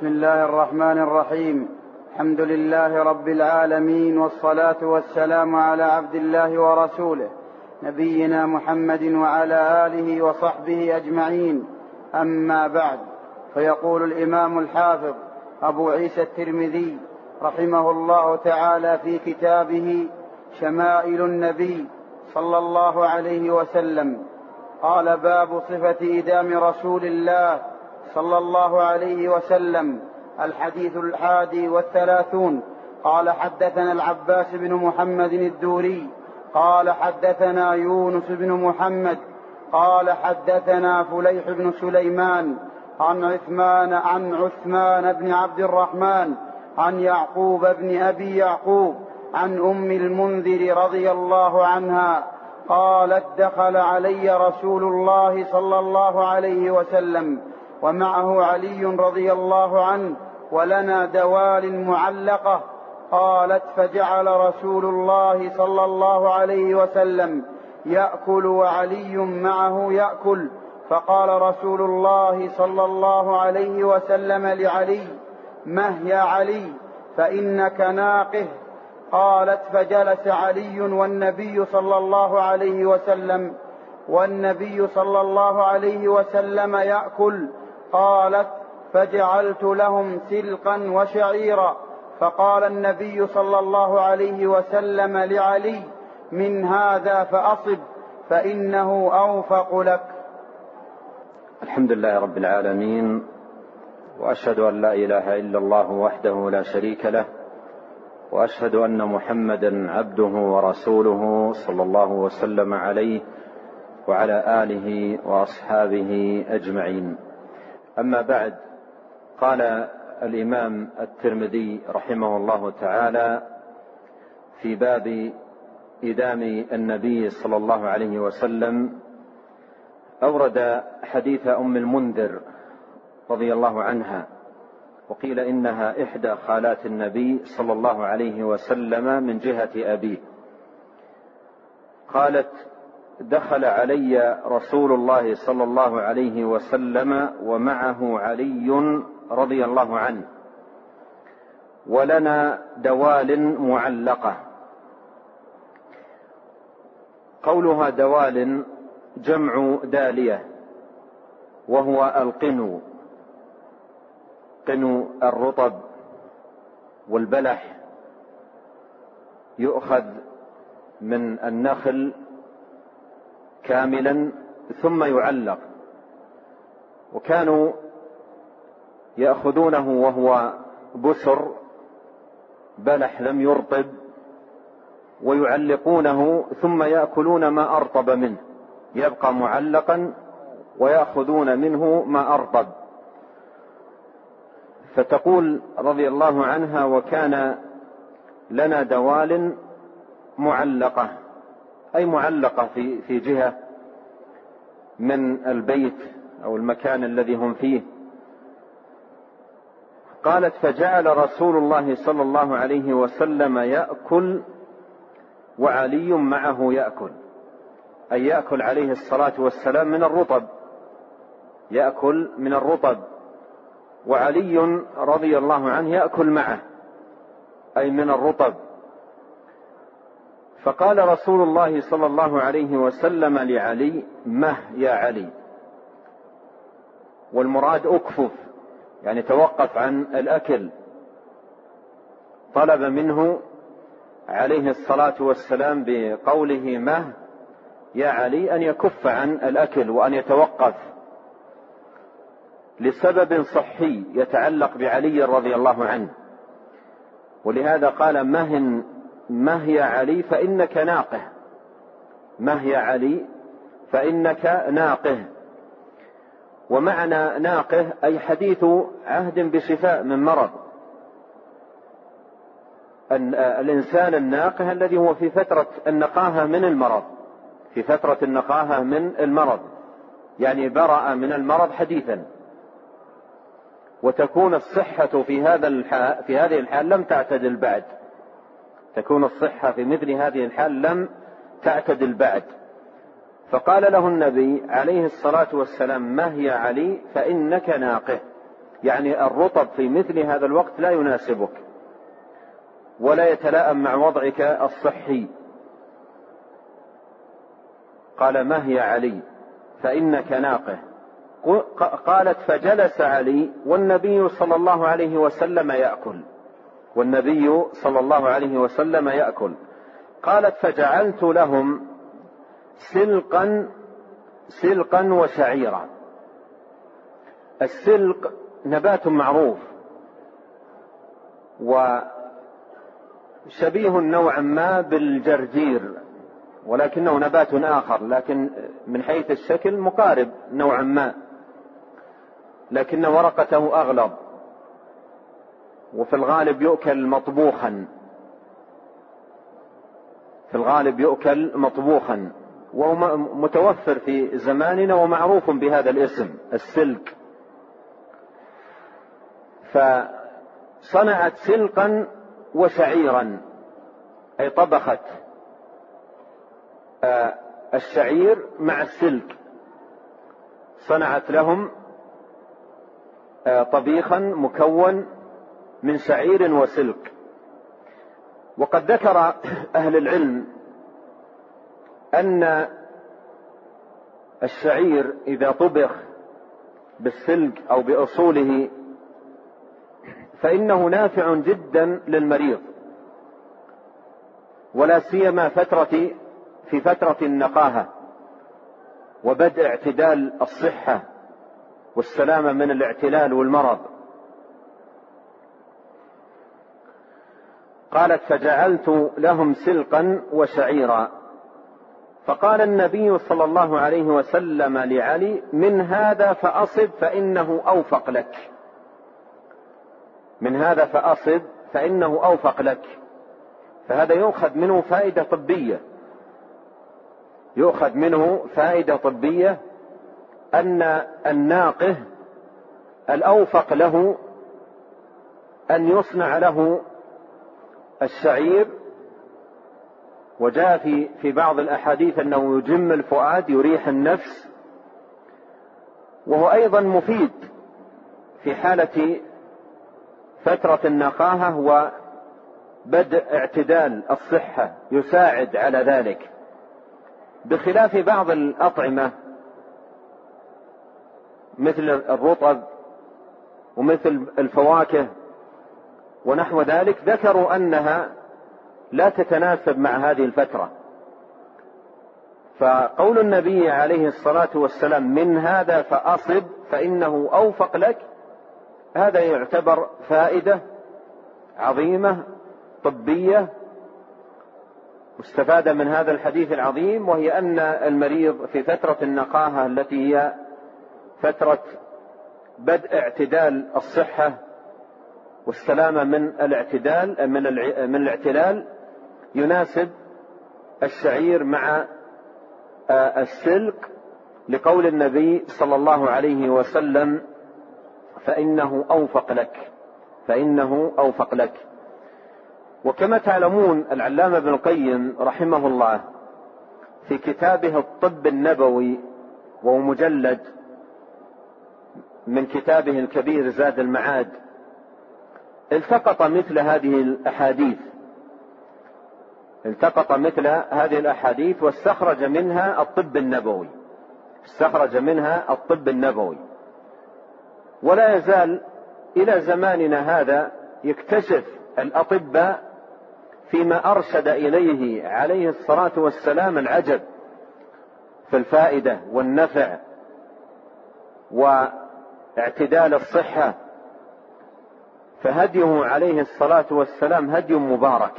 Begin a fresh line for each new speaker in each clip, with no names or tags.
بسم الله الرحمن الرحيم. الحمد لله رب العالمين والصلاة والسلام على عبد الله ورسوله نبينا محمد وعلى آله وصحبه أجمعين. أما بعد فيقول الإمام الحافظ أبو عيسى الترمذي رحمه الله تعالى في كتابه شمائل النبي صلى الله عليه وسلم. قال باب صفة إدام رسول الله صلى الله عليه وسلم الحديث الحادي والثلاثون. قال حدثنا العباس بن محمد الدوري. قال حدثنا يونس بن محمد. قال حدثنا فليح بن سليمان عن عثمان عن عثمان بن عبد الرحمن عن يعقوب بن أبي يعقوب عن أم المنذر رضي الله عنها. قالت دخل علي رسول الله صلى الله عليه وسلم. ومعه علي رضي الله عنه ولنا دوال معلقة قالت فجعل رسول الله صلى الله عليه وسلم يأكل وعلي معه يأكل فقال رسول الله صلى الله عليه وسلم لعلي مه يا علي؟ فإنك ناقه. قالت فجلس علي والنبي صلى الله عليه وسلم والنبي صلى الله عليه وسلم يأكل قالت فجعلت لهم سلقا وشعيرا. فقال النبي صلى الله عليه وسلم لعلي من هذا فأصب فإنه أوفق لك.
الحمد لله رب العالمين وأشهد أن لا إله إلا الله وحده لا شريك له وأشهد أن محمدا عبده ورسوله صلى الله وسلم عليه وعلى آله وأصحابه أجمعين. أما بعد قال الإمام الترمذي رحمه الله تعالى في باب إدام النبي صلى الله عليه وسلم أورد حديث أم المنذر رضي الله عنها وقيل إنها إحدى خالات النبي صلى الله عليه وسلم من جهة أبيه. قالت دخل علي رسول الله صلى الله عليه وسلم ومعه علي رضي الله عنه. ولنا دوال معلقة. قولها دوال جمع دالية وهو القنو. قنو الرطب والبلح. يؤخذ من النخل كاملا ثم يعلق. وكانوا يأخذونه وهو بسر بلح لم يرطب ويعلقونه ثم يأكلون ما أرطب منه. يبقى معلقا ويأخذون منه ما أرطب. فتقول رضي الله عنها وكان لنا دوال معلقة. أي معلقة في في جهة من البيت أو المكان الذي هم فيه. قالت فجعل رسول الله صلى الله عليه وسلم يأكل وعلي معه يأكل أي يأكل عليه الصلاة والسلام من الرطب يأكل من الرطب وعلي رضي الله عنه يأكل معه أي من الرطب. فقال رسول الله صلى الله عليه وسلم لعلي مه يا علي. والمراد اكفف يعني توقف عن الأكل. طلب منه عليه الصلاة والسلام بقوله مه يا علي أن يكف عن الأكل وأن يتوقف. لسبب صحي يتعلق بعلي رضي الله عنه. ولهذا قال مه مه يا علي فإنك ناقه. مه يا علي فإنك ناقه. ومعنى ناقه أي حديث عهد بشفاء من مرض. الإنسان الناقه الذي هو في فترة النقاهة من المرض. في فترة النقاهة من المرض. يعني برأ من المرض حديثا. وتكون الصحة في هذا الحال في هذه الحال لم تعتدل بعد. تكون الصحة في مثل هذه الحال لم تعتدل بعد فقال له النبي عليه الصلاة والسلام ما هي علي؟ فإنك ناقه. يعني الرطب في مثل هذا الوقت لا يناسبك ولا يتلائم مع وضعك الصحي. قال ما هي علي؟ فإنك ناقه. قالت فجلس علي والنبي صلى الله عليه وسلم يأكل. والنبي صلى الله عليه وسلم يأكل. قالت فجعلت لهم سلقا سلقا وشعيرا. السلق نبات معروف وشبيه نوعا ما بالجرجير ولكنه نبات آخر لكن من حيث الشكل مقارب نوعا ما لكن ورقته أغلظ. وفي الغالب يؤكل مطبوخا. في الغالب يؤكل مطبوخا. وهو متوفر في زماننا ومعروف بهذا الاسم السلك. فصنعت سلقا وشعيرا أي طبخت آه، الشعير مع السلك. صنعت لهم آه، طبيخا مكون من شعير وسلك. وقد ذكر أهل العلم أن الشعير إذا طبخ بالسلك أو بأصوله فإنه نافع جدا للمريض ولا سيما فتره في فترة النقاهة وبدء اعتدال الصحة والسلامة من الاعتلال والمرض. قالت فجعلت لهم سلقا وشعيرا. فقال النبي صلى الله عليه وسلم لعلي من هذا فأصب فإنه أوفق لك. من هذا فأصب فإنه أوفق لك. فهذا يؤخذ منه فائدة طبية. يؤخذ منه فائدة طبية أن الناقه الأوفق له أن يصنع له الشعير وجاء في في بعض الأحاديث أنه يجم الفؤاد يريح النفس وهو أيضا مفيد في حالة فترة النقاهة وبدء اعتدال الصحة يساعد على ذلك. بخلاف بعض الأطعمة مثل الرطب ومثل الفواكه ونحو ذلك ذكروا أنها لا تتناسب مع هذه الفترة. فقول النبي عليه الصلاة والسلام من هذا فأصب فإنه أوفق لك هذا يعتبر فائدة عظيمة طبية مستفاد من هذا الحديث العظيم وهي أن المريض في فترة النقاهة التي هي فترة بدء اعتدال الصحة والسلامة من الاعتدال من من الاعتلال يناسب الشعير مع آه، السلك لقول النبي صلى الله عليه وسلم فإنه أوفق لك فإنه أوفق لك. وكما تعلمون العلامة ابن القيم رحمه الله في كتابه الطب النبوي وهو مجلد من كتابه الكبير زاد المعاد التقط مثل هذه الأحاديث. التقط مثل هذه الأحاديث واستخرج منها الطب النبوي. استخرج منها الطب النبوي. ولا يزال إلى زماننا هذا يكتشف الاطباء فيما أرشد إليه عليه الصلاة والسلام العجب في الفائدة والنفع واعتدال الصحة فهديه عليه الصلاة والسلام هدي مبارك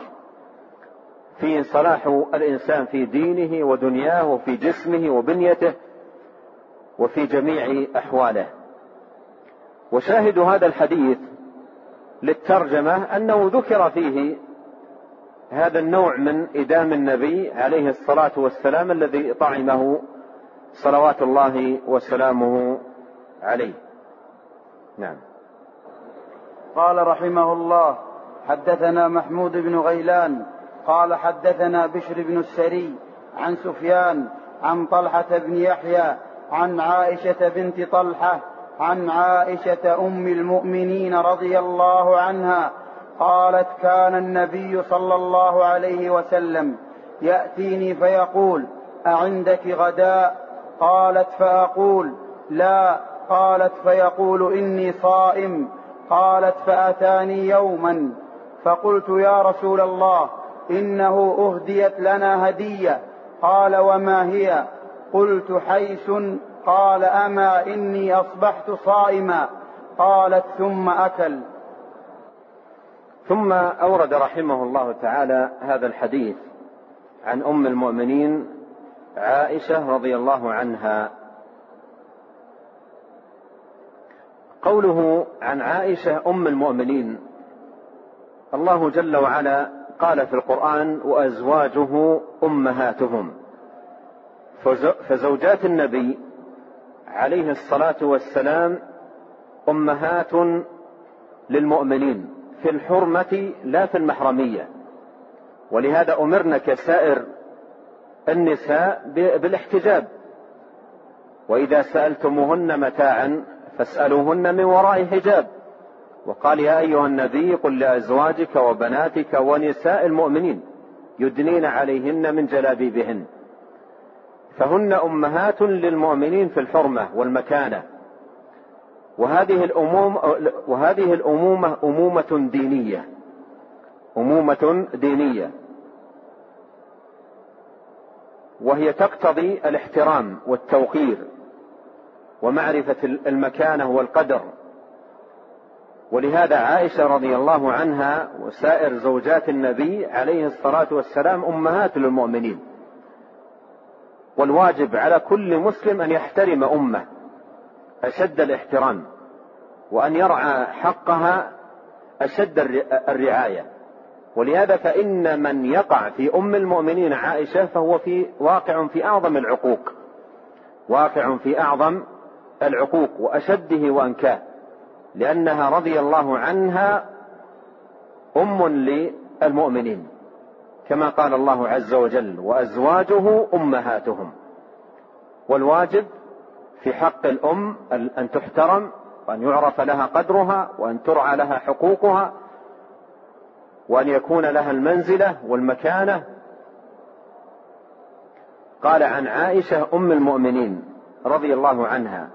فيه صلاح الإنسان في دينه ودنياه وفي جسمه وبنيته وفي جميع أحواله. وشاهد هذا الحديث للترجمة أنه ذكر فيه هذا النوع من إدام النبي عليه الصلاة والسلام الذي طعمه صلوات الله وسلامه عليه. نعم.
قال رحمه الله حدثنا محمود بن غيلان قال حدثنا بشر بن السري عن سفيان عن طلحة بن يحيى عن عائشة بنت طلحة عن عائشة أم المؤمنين رضي الله عنها قالت كان النبي صلى الله عليه وسلم يأتيني فيقول أعندك غداء؟ قالت فأقول لا. قالت فيقول إني صائم. قالت فأتاني يوما فقلت يا رسول الله إنه أهديت لنا هدية. قال وما هي؟ قلت حيس. قال أما إني أصبحت صائما. قالت ثم أكل.
ثم أورد رحمه الله تعالى هذا الحديث عن أم المؤمنين عائشة رضي الله عنها. قوله عن عائشة أم المؤمنين الله جل وعلا قال في القرآن وأزواجه أمهاتهم. فزوجات النبي عليه الصلاة والسلام أمهات للمؤمنين في الحرمة لا في المحرمية. ولهذا أمرنا كسائر النساء بالاحتجاب. وإذا سألتموهن متاعا فاسألوهن من وراء حجاب. وقال يا أيها النبي قل لأزواجك وبناتك ونساء المؤمنين يدنين عليهن من جلابيبهن. فهن أمهات للمؤمنين في الحرمة والمكانة. وهذه الاموم وهذه الأمومة أمومة دينية. أمومة دينية. وهي تقتضي الاحترام والتوقير. ومعرفة المكانة والقدر. ولهذا عائشة رضي الله عنها وسائر زوجات النبي عليه الصلاة والسلام أمهات للمؤمنين. والواجب على كل مسلم أن يحترم أمه أشد الاحترام وأن يرعى حقها أشد الرعاية. ولهذا فإن من يقع في أم المؤمنين عائشة فهو في واقع في أعظم العقوق واقع في أعظم العقوق وأشده وانكاه لأنها رضي الله عنها أم للمؤمنين كما قال الله عز وجل وأزواجه أمهاتهم والواجب في حق الأم أن تحترم وأن يعرف لها قدرها وأن ترعى لها حقوقها وأن يكون لها المنزلة والمكانة. قال عن عائشة أم المؤمنين رضي الله عنها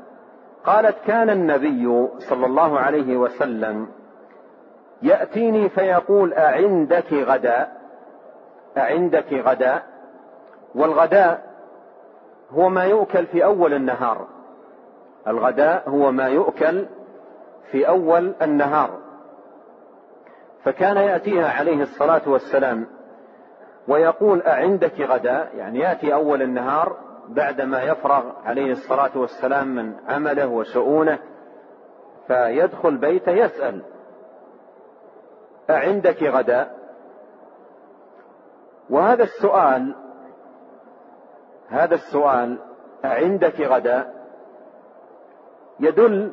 قالت كان النبي صلى الله عليه وسلم يأتيني فيقول أعندك غداء أعندك غداء والغداء هو ما يؤكل في أول النهار. الغداء هو ما يؤكل في أول النهار. فكان يأتيها عليه الصلاة والسلام ويقول أعندك غداء يعني يأتي أول النهار بعدما يفرغ عليه الصلاة والسلام من عمله وشؤونه فيدخل بيته يسأل أعندك غداء؟ وهذا السؤال هذا السؤال أعندك غداء؟ يدل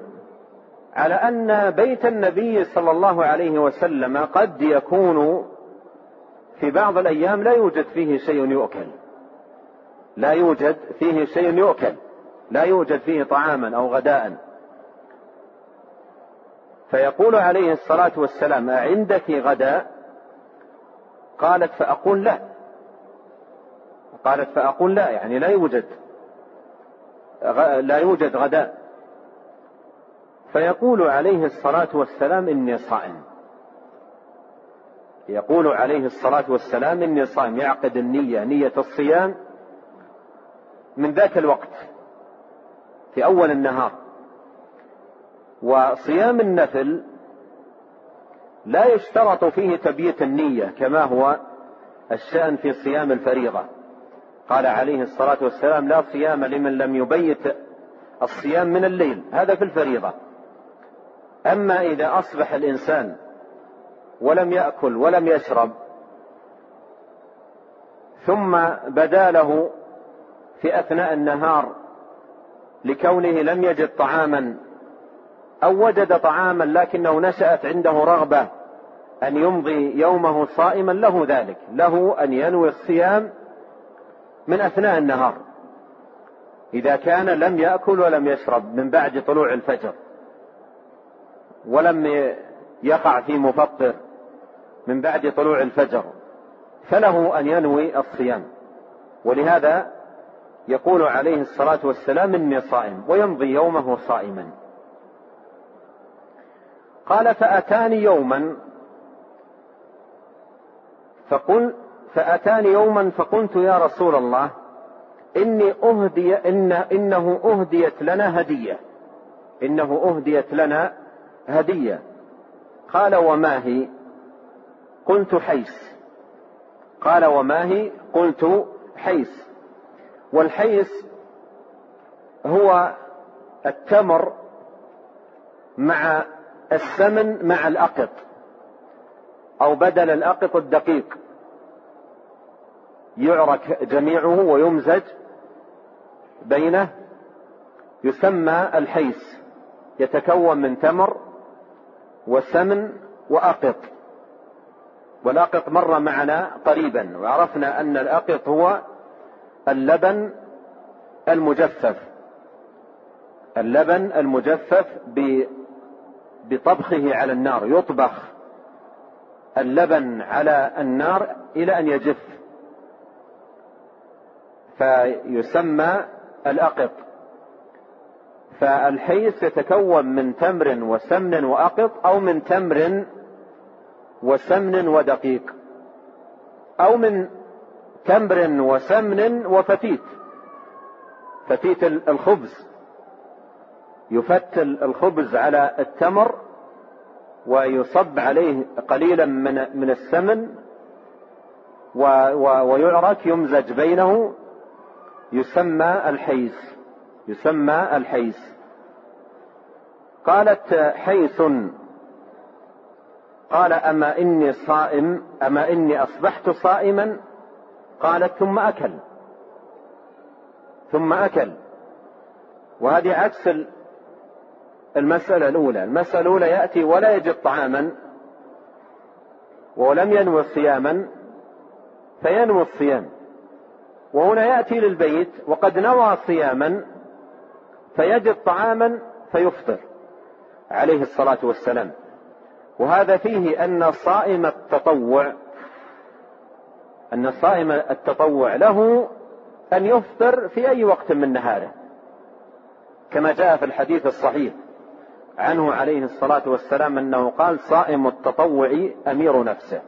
على أن بيت النبي صلى الله عليه وسلم قد يكون في بعض الأيام لا يوجد فيه شيء يؤكل. لا يوجد فيه شيء يؤكل لا يوجد فيه طعاما أو غداء. فيقول عليه الصلاة والسلام أعندك غداء قالت فأقول لا. قالت فأقول لا يعني لا يوجد لا يوجد غداء فيقول عليه الصلاة والسلام إني صائم. يقول عليه الصلاة والسلام إني صائم. يعقد النية نية الصيام من ذاك الوقت في أول النهار. وصيام النفل لا يشترط فيه تبييت النية كما هو الشأن في صيام الفريضة. قال عليه الصلاة والسلام لا صيام لمن لم يبيت الصيام من الليل هذا في الفريضة. أما إذا أصبح الإنسان ولم يأكل ولم يشرب ثم بدا له في أثناء النهار لكونه لم يجد طعاما أو وجد طعاما لكنه نشأت عنده رغبة أن يمضي يومه صائما له ذلك له أن ينوي الصيام من أثناء النهار. إذا كان لم يأكل ولم يشرب من بعد طلوع الفجر ولم يقع في مفطر من بعد طلوع الفجر فله أن ينوي الصيام. ولهذا يقول عليه الصلاة والسلام إني صائم ويمضي يومه صائما. قال فأتاني يوما فقل فأتاني يوما فقلت يا رسول الله إني أهدي إن إنه أهديت لنا هدية. إنه أهديت لنا هدية. قال وما هي؟ قلت حيس. قال وما هي؟ قلت حيس. والحيس هو التمر مع السمن مع الأقط أو بدل الأقط الدقيق. يعرك جميعه ويمزج بينه يسمى الحيس. يتكون من تمر وسمن وأقط. والأقط مر معنا قريبا وعرفنا أن الأقط هو اللبن المجفف. اللبن المجفف بطبخه على النار. يطبخ اللبن على النار إلى أن يجف. فيسمى الأقط. فالحيس يتكون من تمر وسمن وأقط أو من تمر وسمن ودقيق أو من تمر وسمن وفتيت. فتيت الخبز. يفتل الخبز على التمر ويصب عليه قليلا من من السمن ويعرك يمزج بينه. يسمى الحيس. يسمى الحيس. قالت حيث قال أما إني صائم أما إني أصبحت صائما؟ قالت ثم أكل. ثم أكل. وهذه عكس المسألة الأولى. المسألة الأولى يأتي ولا يجد طعاما ولم ينوي صياما فينوي الصيام. وهنا يأتي للبيت وقد نوى صياما فيجد طعاما فيفطر عليه الصلاة والسلام. وهذا فيه أن صائم التطوع أن صائم التطوع له أن يفطر في أي وقت من نهاره كما جاء في الحديث الصحيح عنه عليه الصلاة والسلام أنه قال صائم التطوع أمير نفسه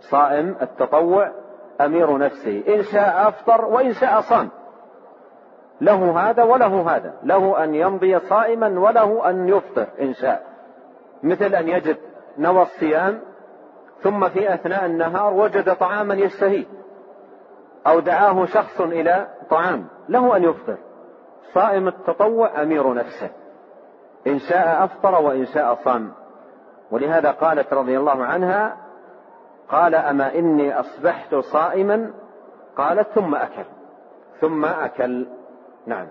صائم التطوع أمير نفسه إن شاء أفطر وإن شاء صام له هذا وله هذا له أن يمضي صائما وله أن يفطر إن شاء مثل أن يجد نوى الصيام ثم في أثناء النهار وجد طعاما يشتهيه أو دعاه شخص إلى طعام. له أن يفطر. صائم التطوع أمير نفسه. إن شاء أفطر وإن شاء صام. ولهذا قالت رضي الله عنها قال أما إني أصبحت صائما؟ قالت ثم أكل. ثم أكل. نعم.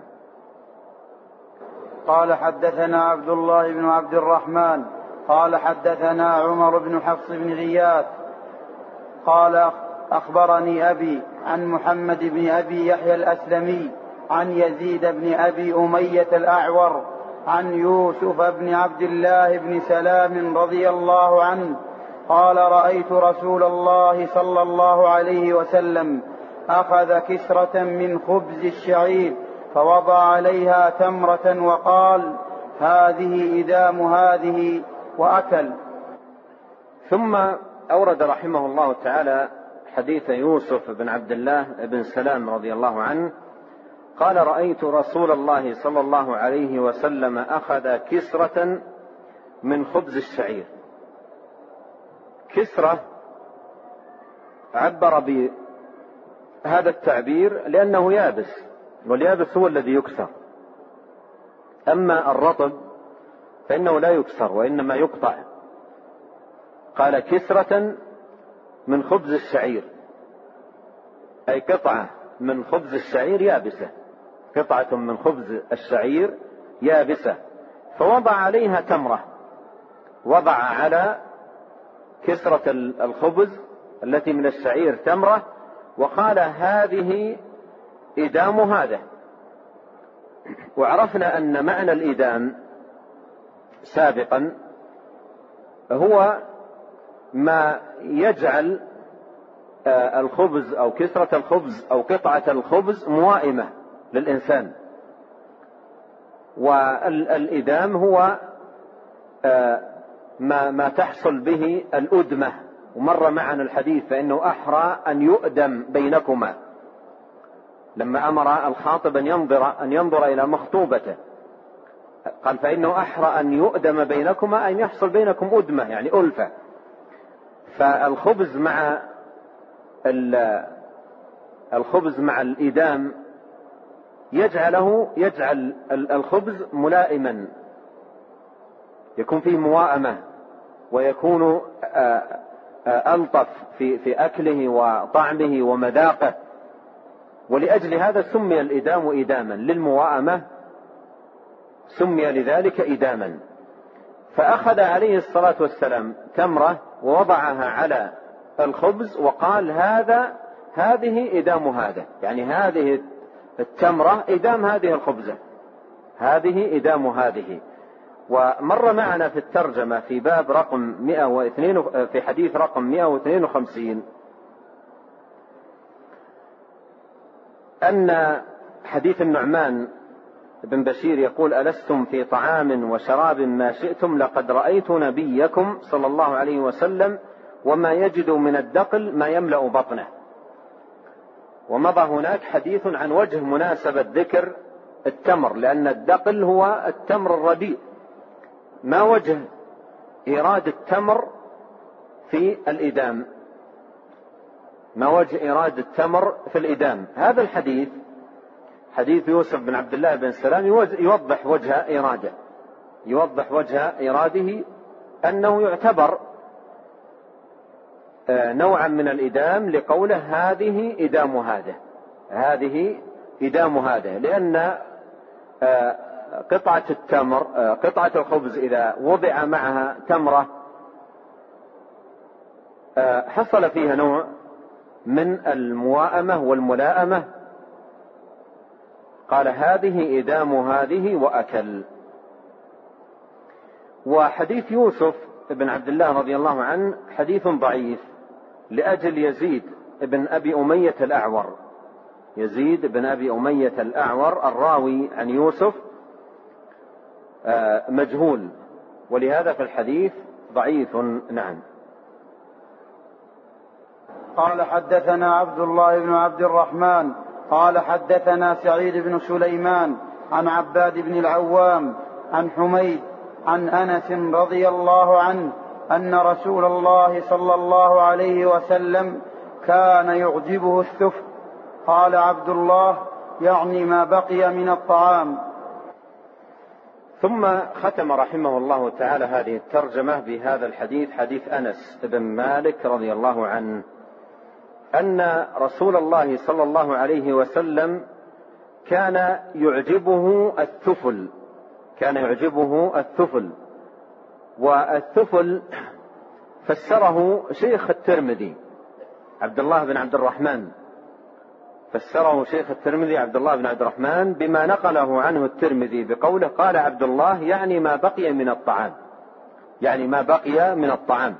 قال حدثنا عبد الله بن عبد الرحمن. قال حدثنا عمر بن حفص بن غياث قال أخبرني أبي عن محمد بن أبي يحيى الأسلمي عن يزيد بن أبي أمية الأعور عن يوسف بن عبد الله بن سلام رضي الله عنه قال رأيت رسول الله صلى الله عليه وسلم أخذ كسرة من خبز الشعير فوضع عليها تمرة وقال هذه إدام هذه وأكل.
ثم أورد رحمه الله تعالى حديث يوسف بن عبد الله بن سلام رضي الله عنه. قال رأيت رسول الله صلى الله عليه وسلم أخذ كسرة من خبز الشعير. كسرة عبر بهذا التعبير لأنه يابس واليابس هو الذي يكسر. أما الرطب فإنه لا يكسر وإنما يقطع. قال كسرة من خبز الشعير. أي قطعة من خبز الشعير يابسة. قطعة من خبز الشعير يابسة. فوضع عليها تمرة. وضع على كسرة الخبز التي من الشعير تمرة. وقال هذه إدام هذا. وعرفنا أن معنى الإدام سابقا هو ما يجعل آه، الخبز أو كسرة الخبز أو قطعة الخبز موائمة للإنسان. والإدام هو آه، ما ما تحصل به الأدمة. ومر معنا الحديث فإنه أحرى أن يؤدم بينكما. لما أمر الخاطب أن ينظر أن ينظر إلى مخطوبته. قال فإنه أحرى أن يؤدم بينكما أن يحصل بينكم أدمة يعني ألفة. فالخبز مع الخبز مع الإدام يجعله يجعل الخبز ملائما. يكون فيه موائمة ويكون ألطف في في أكله وطعمه ومذاقه. ولأجل هذا سمي الإدام إداما للموائمة سمي لذلك إداما. فأخذ عليه الصلاة والسلام تمرة ووضعها على الخبز وقال هذا هذه إدام هذا. يعني هذه التمرة إدام هذه الخبزة. هذه إدام هذه. ومر معنا في الترجمة في باب رقم 102 في حديث رقم 152 أن حديث النعمان بن بشير يقول ألستم في طعام وشراب ما شئتم لقد رأيت نبيكم صلى الله عليه وسلم وما يجد من الدقل ما يملأ بطنه. ومضى هناك حديث عن وجه مناسبة ذكر التمر لأن الدقل هو التمر الرديء. ما وجه إيراد التمر في الإدام؟ ما وجه إيراد التمر في الإدام؟ هذا الحديث حديث يوسف بن عبد الله بن سلام يوضح وجه إيراده يوضح وجه إيراده أنه يعتبر آه، نوعا من الإدام لقوله هذه إدام هذا. هذه إدام هذا. لأن آه، قطعة التمر آه، قطعة الخبز إذا وضع معها تمرة حصل فيها نوع من المواءمة والملاءمة. قال هذه إدام هذه وأكل. وحديث يوسف بن عبد الله رضي الله عنه حديث ضعيف لأجل يزيد بن أبي أمية الأعور. يزيد بن أبي أمية الأعور الراوي عن يوسف آه، مجهول. ولهذا في الحديث ضعيف نعم.
قال حدثنا عبد الله بن عبد الرحمن قال حدثنا سعيد بن سليمان عن عباد بن العوام عن حميد عن أنس رضي الله عنه أن رسول الله صلى الله عليه وسلم كان يعجبه السفل قال عبد الله يعني ما بقي من الطعام.
ثم ختم رحمه الله تعالى هذه الترجمة بهذا الحديث حديث أنس بن مالك رضي الله عنه. أن رسول الله صلى الله عليه وسلم كان يعجبه الثفل كان يعجبه الثفل. والثفل فسره شيخ الترمذي عبد الله بن عبد الرحمن. فسره شيخ الترمذي عبد الله بن عبد الرحمن بما نقله عنه الترمذي بقوله قال عبد الله يعني ما بقي من الطعام. يعني ما بقي من الطعام.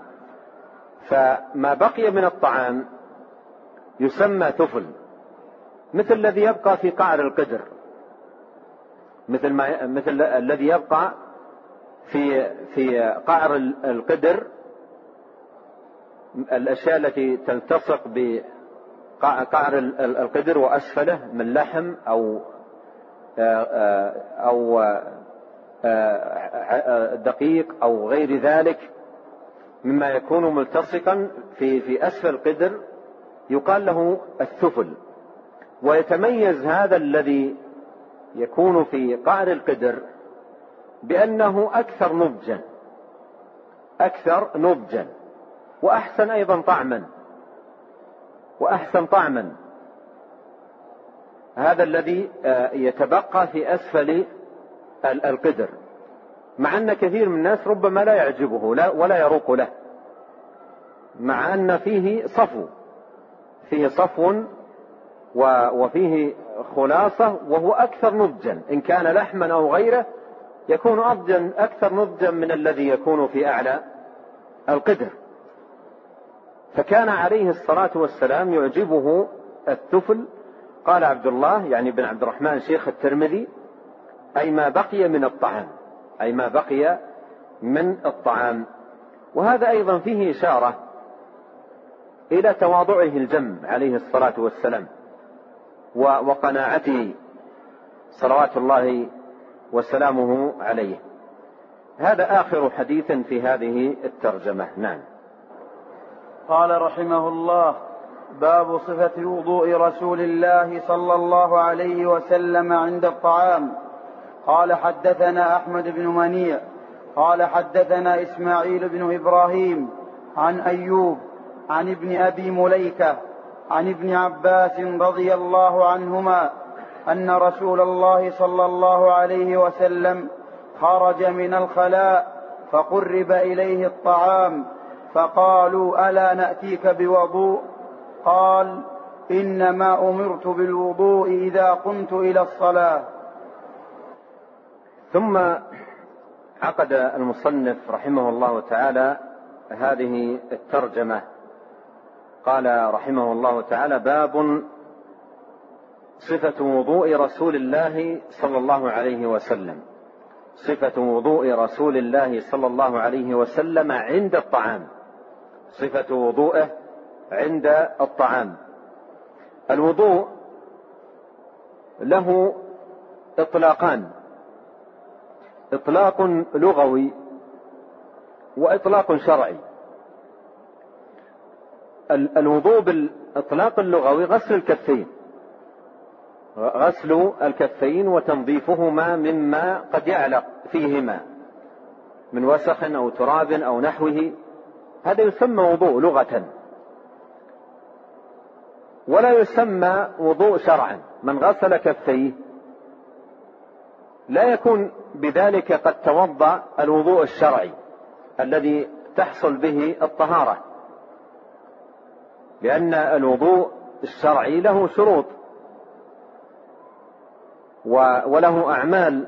فما بقي من الطعام يسمى تفل مثل الذي يبقى في قعر القدر مثل ما مثل الذي يبقى في في قعر القدر الأشياء التي تلتصق بقعر القدر وأسفله من لحم أو أو دقيق أو غير ذلك مما يكون ملتصقا في في أسفل القدر يقال له الثفل. ويتميز هذا الذي يكون في قعر القدر بأنه أكثر نضجا. أكثر نضجا. وأحسن أيضا طعما. وأحسن طعما. هذا الذي آه، يتبقى في أسفل القدر. مع أن كثير من الناس ربما لا يعجبه لا ولا يروق له. مع أن فيه صفو. فيه صفو وفيه خلاصة وهو أكثر نضجا. إن كان لحما أو غيره يكون أكثر نضجا من الذي يكون في أعلى القدر. فكان عليه الصلاة والسلام يعجبه التفل. قال عبد الله يعني بن عبد الرحمن شيخ الترمذي أي ما بقي من الطعام أي ما بقي من الطعام. وهذا أيضا فيه إشارة إلى تواضعه الجم عليه الصلاة والسلام وقناعته صلوات الله وسلامه عليه. هذا آخر حديث في هذه الترجمة. نعم.
قال رحمه الله باب صفة وضوء رسول الله صلى الله عليه وسلم عند الطعام. قال حدثنا أحمد بن منيع. قال حدثنا إسماعيل بن إبراهيم عن أيوب عن ابن أبي مليكة عن ابن عباس رضي الله عنهما أن رسول الله صلى الله عليه وسلم خرج من الخلاء فقرب إليه الطعام فقالوا ألا نأتيك بوضوء؟ قال إنما أمرت بالوضوء إذا قمت إلى الصلاة.
ثم عقد المصنف رحمه الله تعالى هذه الترجمة. قال رحمه الله تعالى باب صفة وضوء رسول الله صلى الله عليه وسلم. صفة وضوء رسول الله صلى الله عليه وسلم عند الطعام. صفة وضوءه عند الطعام. الوضوء له إطلاقان. إطلاق لغوي وإطلاق شرعي. الوضوء بالإطلاق اللغوي غسل الكفين. غسل الكفين وتنظيفهما مما قد يعلق فيهما من وسخ أو تراب أو نحوه. هذا يسمى وضوء لغة. ولا يسمى وضوء شرعا. من غسل كفيه لا يكون بذلك قد توضأ الوضوء الشرعي الذي تحصل به الطهارة. لأن الوضوء الشرعي له شروط. وله أعمال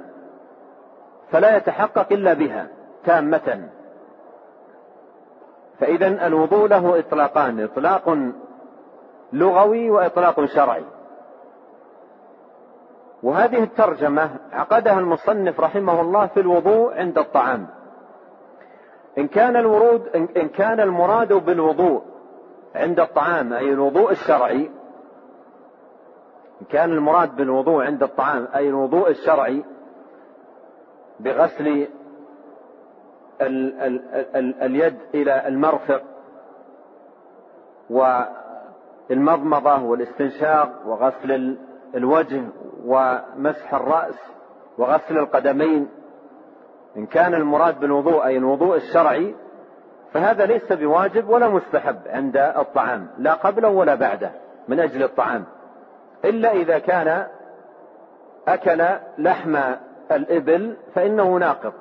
فلا يتحقق إلا بها تامة. فإذا الوضوء له إطلاقان إطلاق لغوي وإطلاق شرعي. وهذه الترجمة عقدها المصنف رحمه الله في الوضوء عند الطعام. إن كان الورود إن كان المراد بالوضوء عند الطعام أي الوضوء الشرعي. إن كان المراد بالوضوء عند الطعام أي الوضوء الشرعي بغسل ال ال ال اليد إلى المرفق والمضمضة والاستنشاق وغسل الوجه ومسح الرأس وغسل القدمين. إن كان المراد بالوضوء أي الوضوء الشرعي فهذا ليس بواجب ولا مستحب عند الطعام لا قبله ولا بعده من أجل الطعام. إلا إذا كان أكل لحم الإبل فإنه ناقض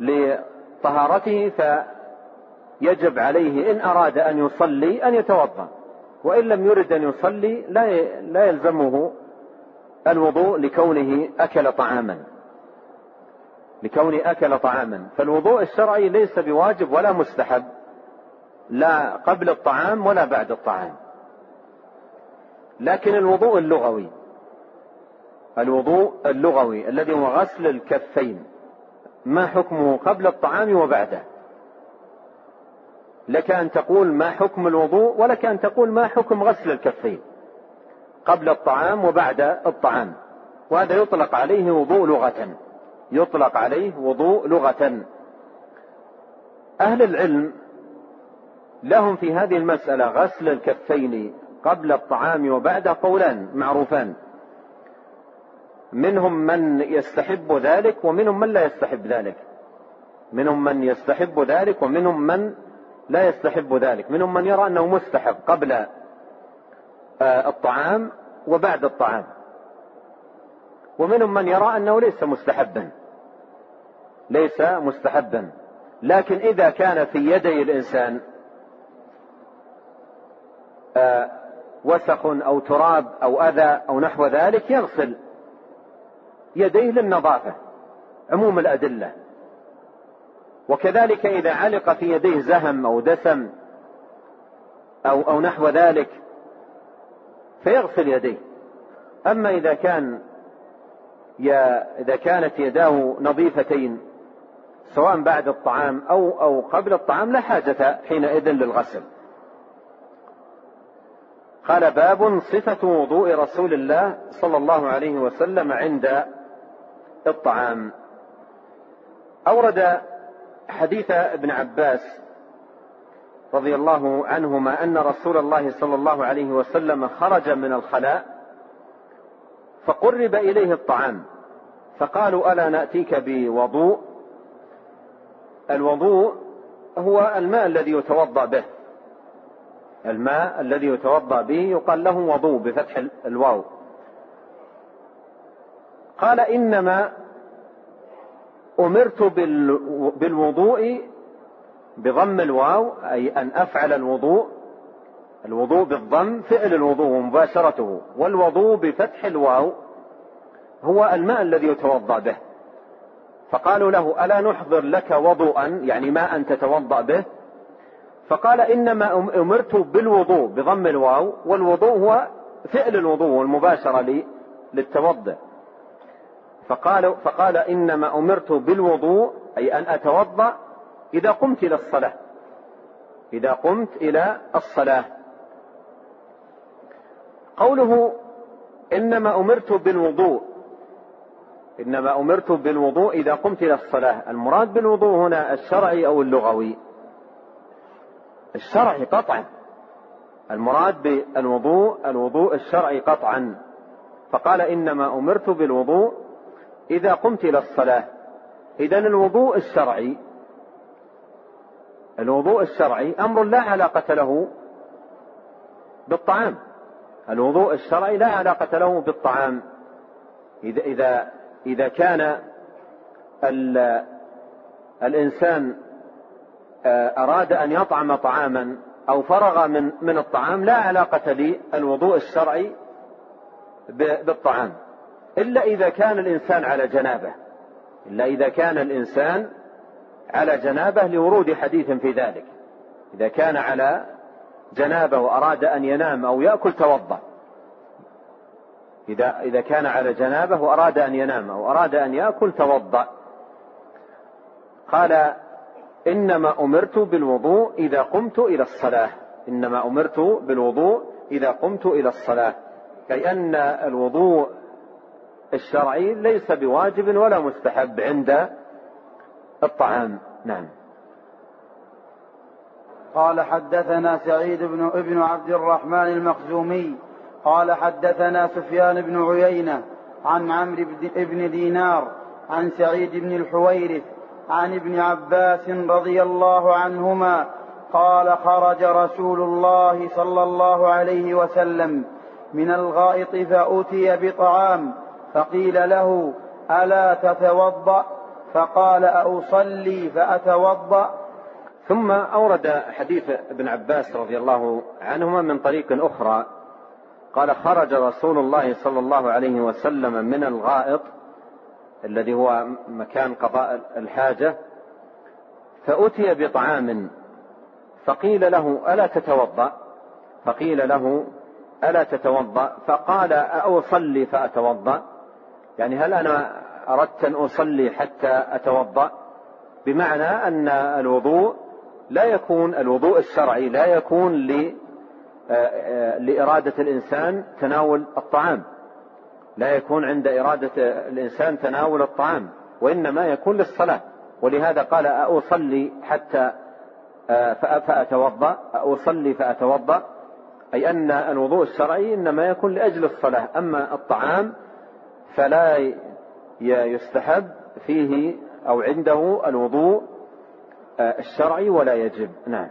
لطهارته فيجب عليه إن أراد أن يصلي أن يتوضأ وإن لم يرد أن يصلي لا يلزمه الوضوء لكونه أكل طعاما. لكونه أكل طعاما. فالوضوء الشرعي ليس بواجب ولا مستحب لا قبل الطعام ولا بعد الطعام. لكن الوضوء اللغوي الوضوء اللغوي الذي هو غسل الكفين ما حكمه قبل الطعام وبعده؟ لك أن تقول ما حكم الوضوء ولك أن تقول ما حكم غسل الكفين قبل الطعام وبعد الطعام. وهذا يطلق عليه وضوء لغة. يطلق عليه وضوء لغة. أهل العلم لهم في هذه المسألة غسل الكفين قبل الطعام وبعده قولان معروفان. منهم من يستحب ذلك ومنهم من لا يستحب ذلك. منهم من يستحب ذلك ومنهم من لا يستحب ذلك. منهم من يرى أنه مستحب قبل آه، الطعام وبعد الطعام. ومنهم من يرى أنه ليس مستحبا. ليس مستحبا. لكن إذا كان في يدي الإنسان آه، وسخ أو تراب أو أذى أو نحو ذلك يغسل يديه للنظافة عموم الأدلة. وكذلك إذا علق في يديه زهم أو دسم أو, أو نحو ذلك فيغسل يديه. أما إذا كان إذا كانت يداه نظيفتين سواء بعد الطعام أو أو قبل الطعام لا حاجة حينئذ للغسل. قال باب صفة وضوء رسول الله صلى الله عليه وسلم عند الطعام. أورد حديث ابن عباس رضي الله عنهما أن رسول الله صلى الله عليه وسلم خرج من الخلاء فقرب إليه الطعام. فقالوا ألا نأتيك بوضوء؟ الوضوء هو الماء الذي يتوضأ به. الماء الذي يتوضأ به يقال له وضوء بفتح الواو. قال إنما أمرت بالوضوء بضم الواو أي أن أفعل الوضوء الوضوء بالضم فعل الوضوء ومباشرته والوضوء بفتح الواو هو الماء الذي يتوضأ به. فقالوا له ألا نحضر لك وضوءا؟ يعني ماء تتوضأ به. فقال إنما أمرت بالوضوء بضم الواو والوضوء هو فعل الوضوء والمباشرة للتوضأ فقال, فقال إنما أمرت بالوضوء أي أن أتوضأ إذا قمت إلى الصلاة. إذا قمت إلى الصلاة. قوله إنما أمرت بالوضوء. إنما أمرت بالوضوء إذا قمت إلى الصلاة. المراد بالوضوء هنا الشرعي أو اللغوي؟ الشرعي قطعا. المراد بالوضوء الوضوء الشرعي قطعا. فقال إنما أمرت بالوضوء إذا قمت إلى الصلاة. إذا الوضوء الشرعي. الوضوء الشرعي أمر لا علاقة له بالطعام. الوضوء الشرعي لا علاقة له بالطعام. إذا إذا إذا كان الإنسان آه، أراد أن يطعم طعاما أو فرغ من من الطعام لا علاقة للوضوء الشرعي بالطعام. إلا إذا كان الإنسان على جنابة. إلا إذا كان الإنسان على جنابة لورود حديث في ذلك. إذا كان على جنابه وأراد أن ينام أو يأكل توضأ. إذا إذا كان على جنابه وأراد أن ينام أو أراد أن يأكل توضأ. قال إنما أمرت بالوضوء إذا قمت إلى الصلاة. إنما أمرت بالوضوء إذا قمت إلى الصلاة. أي أن الوضوء الشرعي ليس بواجب ولا مستحب عند الطعام. نعم.
قال حدثنا سعيد بن ابن عبد الرحمن المخزومي قال حدثنا سفيان بن عيينة عن عمرو بن دينار عن سعيد بن الحويرث عن ابن عباس رضي الله عنهما قال خرج رسول الله صلى الله عليه وسلم من الغائط فأتي بطعام فقيل له ألا تتوضأ؟ فقال أصلي فأتوضأ؟
ثم أورد حديث ابن عباس رضي الله عنهما من طريق أخرى. قال خرج رسول الله صلى الله عليه وسلم من الغائط الذي هو مكان قضاء الحاجة فأتي بطعام. فقيل له ألا تتوضأ؟ فقيل له ألا تتوضأ؟ فقال أصلي فأتوضأ. يعني هل أنا أردت أن أصلي حتى أتوضأ؟ بمعنى أن الوضوء لا يكون الوضوء الشرعي لا يكون لإرادة الإنسان تناول الطعام. لا يكون عند إرادة الإنسان تناول الطعام وإنما يكون للصلاة. ولهذا قال أصلي حتى فأتوضأ أصلي فأتوضأ. أي أن الوضوء الشرعي إنما يكون لأجل الصلاة. أما الطعام فلا يستحب فيه أو عنده الوضوء الشرعي ولا يجب؟ نعم.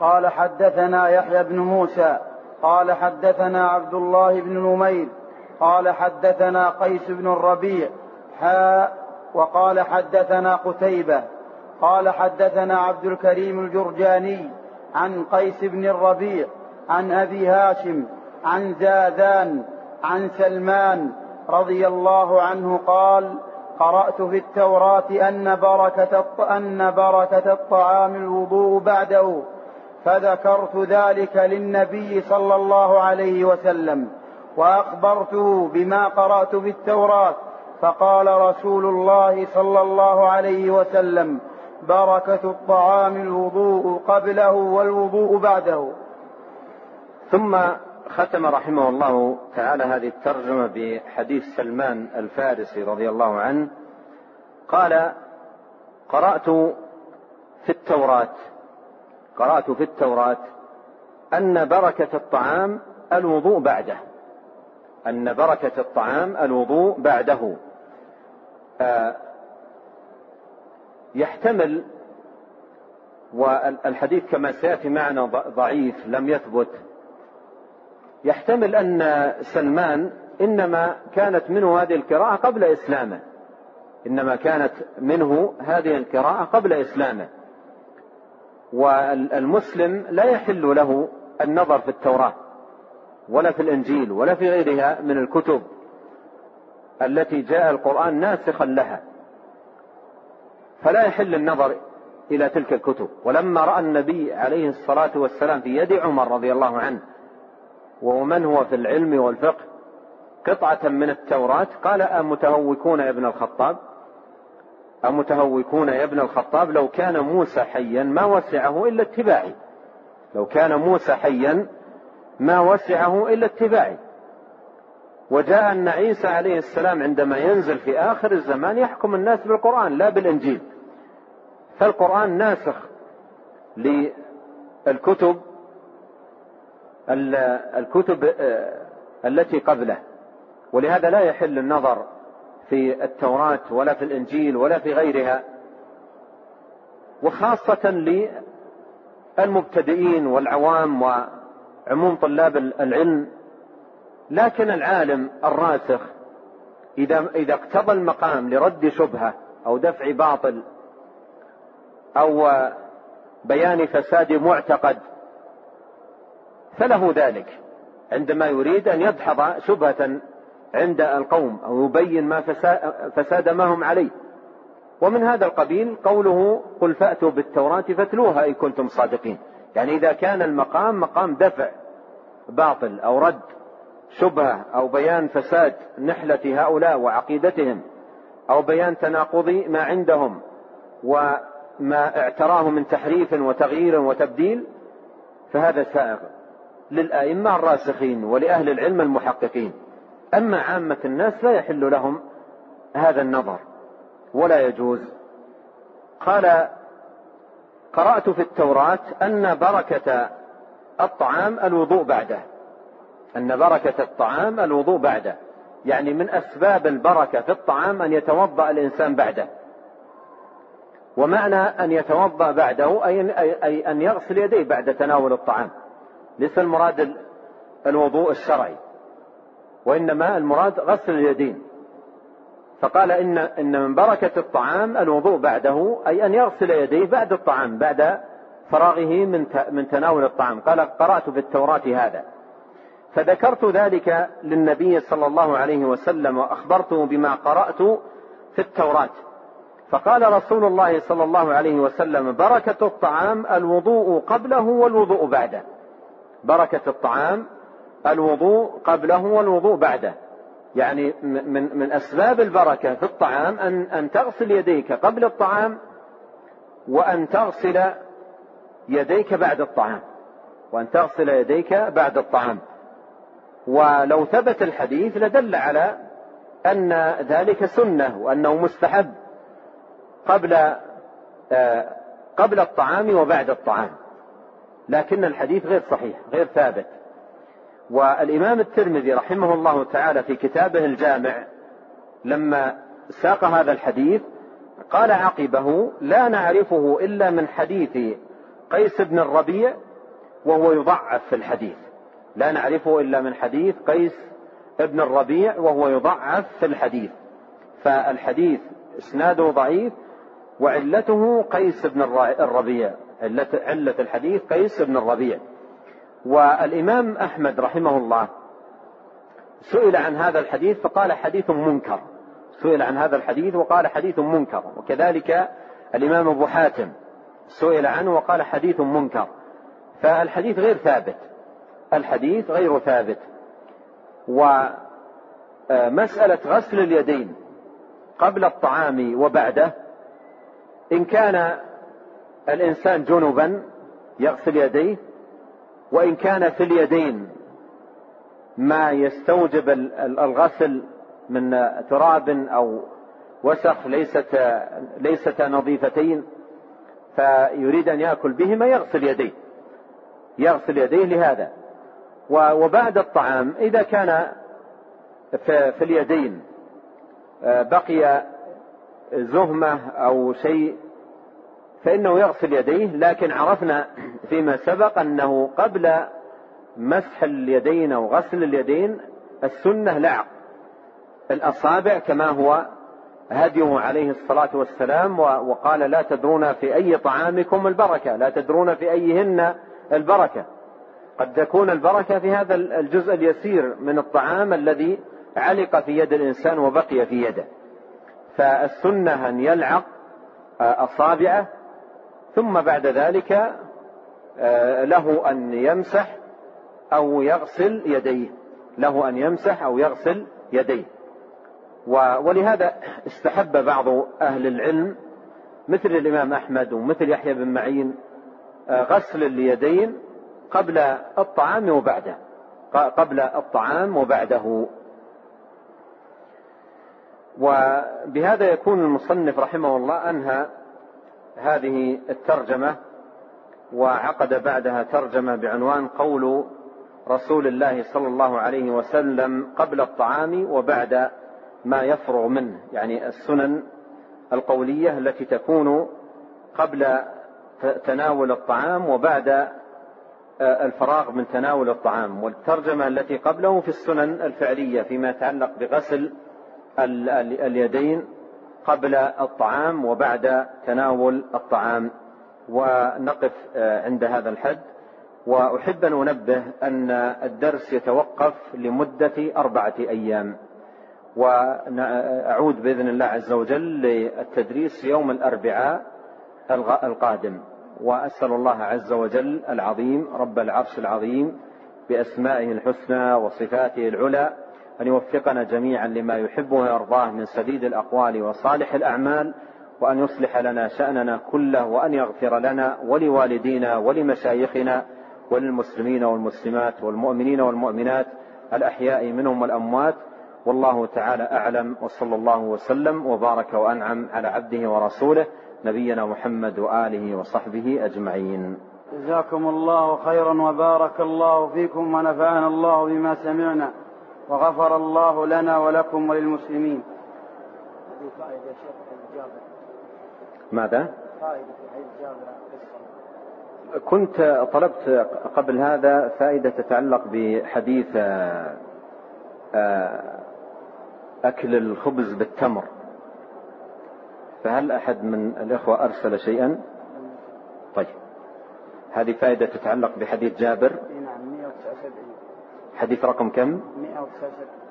قال حدثنا يحيى بن موسى قال حدثنا عبد الله بن نمير قال حدثنا قيس بن الربيع حاء وقال حدثنا قتيبة قال حدثنا عبد الكريم الجرجاني عن قيس بن الربيع عن أبي هاشم عن زاذان عن سلمان رضي الله عنه قال قرأت في التوراة أن بركة أن بركة الطعام الوضوء بعده فذكرت ذلك للنبي صلى الله عليه وسلم وأخبرته بما قرأت في التوراة فقال رسول الله صلى الله عليه وسلم بركة الطعام الوضوء قبله والوضوء بعده.
ثم ختم رحمه الله تعالى هذه الترجمة بحديث سلمان الفارسي رضي الله عنه. قال قرأت في التوراة. قرأت في التوراة. أن بركة الطعام الوضوء بعده. أن بركة الطعام الوضوء بعده. آه يحتمل والحديث كما سيأتي معنا ضعيف لم يثبت. يحتمل أن سلمان إنما كانت منه هذه القراءة قبل إسلامه. إنما كانت منه هذه القراءة قبل إسلامه. والمسلم لا يحل له النظر في التوراة ولا في الإنجيل ولا في غيرها من الكتب التي جاء القرآن ناسخا لها. فلا يحل النظر إلى تلك الكتب. ولما رأى النبي عليه الصلاة والسلام في يد عمر رضي الله عنه وهو من هو في العلم والفقه؟ قطعة من التوراة. قال أمتهوكون يا ابن الخطاب؟ أمتهوكون يا ابن الخطاب لو كان موسى حيا ما وسعه إلا اتباعي. لو كان موسى حيا ما وسعه إلا اتباعي. وجاء أن عيسى عليه السلام عندما ينزل في آخر الزمان يحكم الناس بالقرآن لا بالإنجيل. فالقرآن ناسخ للكتب الكتب آه، التي قبله. ولهذا لا يحل النظر في التوراة ولا في الإنجيل ولا في غيرها. وخاصة للمبتدئين والعوام وعموم طلاب العلم. لكن العالم الراسخ إذا إذا اقتضى المقام لرد شبهة أو دفع باطل أو بيان فساد معتقد فله ذلك. عندما يريد أن يدحض شبهة عند القوم أو يبين ما فساد ما هم عليه. ومن هذا القبيل قوله قل فأتوا بالتوراة فاتلوها إن كنتم صادقين. يعني إذا كان المقام مقام دفع باطل أو رد شبهة أو بيان فساد نحلة هؤلاء وعقيدتهم أو بيان تناقض ما عندهم وما اعتراه من تحريف وتغيير وتبديل فهذا سائغ. للأئمة الراسخين ولأهل العلم المحققين. أما عامة الناس لا يحل لهم هذا النظر ولا يجوز. قال قرأت في التوراة أن بركة الطعام الوضوء بعده. أن بركة الطعام الوضوء بعده. يعني من أسباب البركة في الطعام أن يتوضأ الإنسان بعده. ومعنى أن يتوضأ بعده أي أن يغسل يديه بعد تناول الطعام. ليس المراد الوضوء الشرعي وإنما المراد غسل اليدين. فقال إن إن من بركة الطعام الوضوء بعده أي أن يغسل يديه بعد الطعام بعد فراغه من من تناول الطعام. قال قرأت في التوراة هذا. فذكرت ذلك للنبي صلى الله عليه وسلم وأخبرته بما قرأت في التوراة. فقال رسول الله صلى الله عليه وسلم بركة الطعام الوضوء قبله والوضوء بعده. بركة الطعام الوضوء قبله والوضوء بعده. يعني من من أسباب البركة في الطعام أن أن تغسل يديك قبل الطعام وأن تغسل يديك بعد الطعام. وأن تغسل يديك بعد الطعام. ولو ثبت الحديث لدل على أن ذلك سنة وأنه مستحب قبل آه، قبل الطعام وبعد الطعام. لكن الحديث غير صحيح غير ثابت. والإمام الترمذي رحمه الله تعالى في كتابه الجامع لما ساق هذا الحديث قال عقبه لا نعرفه إلا من حديث قيس بن الربيع وهو يضعف في الحديث. لا نعرفه إلا من حديث قيس بن الربيع وهو يضعف في الحديث. فالحديث إسناده ضعيف وعلته قيس بن الربيع. علة, الحديث قيس بن الربيع. والإمام أحمد رحمه الله سئل عن هذا الحديث فقال حديث منكر. سئل عن هذا الحديث وقال حديث منكر. وكذلك الإمام أبو حاتم سئل عنه وقال حديث منكر. فالحديث غير ثابت. الحديث غير ثابت. ومسألة غسل اليدين قبل الطعام وبعده إن كان الإنسان جنبا يغسل يديه وإن كان في اليدين ما يستوجب الغسل من تراب أو وسخ ليست ليست نظيفتين فيريد أن يأكل بهما يغسل يديه. يغسل يديه لهذا. وبعد الطعام إذا كان في اليدين آه، بقي زهمة أو شيء فإنه يغسل يديه لكن عرفنا فيما سبق أنه قبل مسح اليدين أو غسل اليدين السنة لعق الأصابع كما هو هديه عليه الصلاة والسلام وقال لا تدرون في أي طعامكم البركة لا تدرون في أيهن البركة. قد تكون البركة في هذا الجزء اليسير من الطعام الذي علق في يد الإنسان وبقي في يده. فالسنة أن يلعق أصابعه ثم بعد ذلك آه، له أن يمسح أو يغسل يديه. له أن يمسح أو يغسل يديه. ولهذا استحب بعض أهل العلم مثل الإمام أحمد ومثل يحيى بن معين آه، غسل اليدين قبل الطعام وبعده. قبل الطعام وبعده. وبهذا يكون المصنف رحمه الله أنهى هذه الترجمة وعقد بعدها ترجمة بعنوان قول رسول الله صلى الله عليه وسلم قبل الطعام وبعد ما يفرغ منه. يعني السنن القولية التي تكون قبل تناول الطعام وبعد آه، الفراغ من تناول الطعام. والترجمة التي قبله في السنن الفعلية فيما يتعلق بغسل اليدين قبل الطعام وبعد تناول الطعام. ونقف آه، عند هذا الحد. وأحب أن أنبه أن الدرس يتوقف لمدة أربعة أيام. واعود بإذن الله عز وجل للتدريس يوم الأربعاء القادم. وأسأل الله عز وجل العظيم رب العرش العظيم بأسمائه الحسنى وصفاته العلى أن يوفقنا جميعا لما يحبه ويرضاه من سديد الأقوال وصالح الأعمال وأن يصلح لنا شأننا كله وأن يغفر لنا ولوالدينا ولمشايخنا وللمسلمين والمسلمات والمؤمنين والمؤمنات الأحياء منهم والأموات. والله تعالى أعلم وصلى الله وسلم وبارك وأنعم على عبده ورسوله نبينا محمد وآله وصحبه أجمعين.
جزاكم الله خيرا وبارك الله فيكم ونفعنا الله بما سمعنا. وغفر الله لنا ولكم وللمسلمين. هذه فائدة شيخ
جابر ماذا؟ فائدة حديث جابر كنت طلبت قبل هذا فائدة تتعلق بحديث آه، آه، أكل الخبز بالتمر. فهل أحد من الإخوة أرسل شيئا؟ طيب. هذه فائدة تتعلق بحديث جابر.
نعم 179
حديث رقم كم؟
169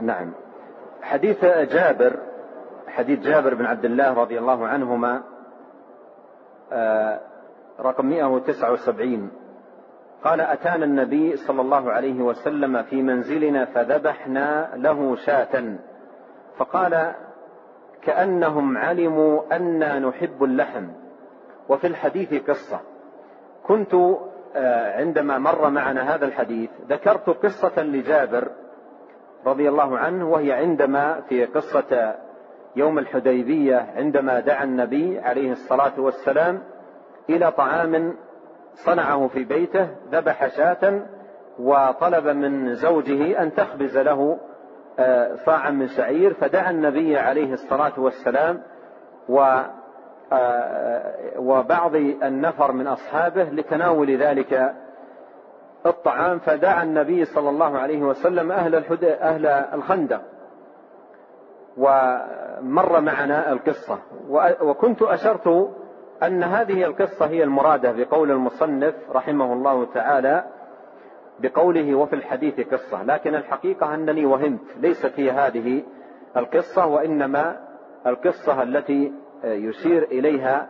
نعم. حديث جابر حديث جابر بن عبد الله رضي الله عنهما آه، رقم 179 قال أتانا النبي صلى الله عليه وسلم في منزلنا فذبحنا له شاة. فقال كأنهم علموا أنا نحب اللحم. وفي الحديث قصة كنت عندما مر معنا هذا الحديث ذكرت قصة لجابر رضي الله عنه وهي عندما في قصة يوم الحديبية عندما دعا النبي عليه الصلاة والسلام إلى طعام صنعه في بيته ذبح شاة وطلب من زوجه أن تخبز له آه، صاعا من شعير فدعا النبي عليه الصلاة والسلام و آه، وبعض النفر من أصحابه لتناول ذلك الطعام فدعا النبي صلى الله عليه وسلم أهل, أهل الخندق ومر معنا القصة. وكنت أشرت أن هذه القصة هي المرادة بقول المصنف رحمه الله تعالى بقوله وفي الحديث قصة. لكن الحقيقة أنني وهمت ليست هي هذه القصة وإنما القصة التي يشير إليها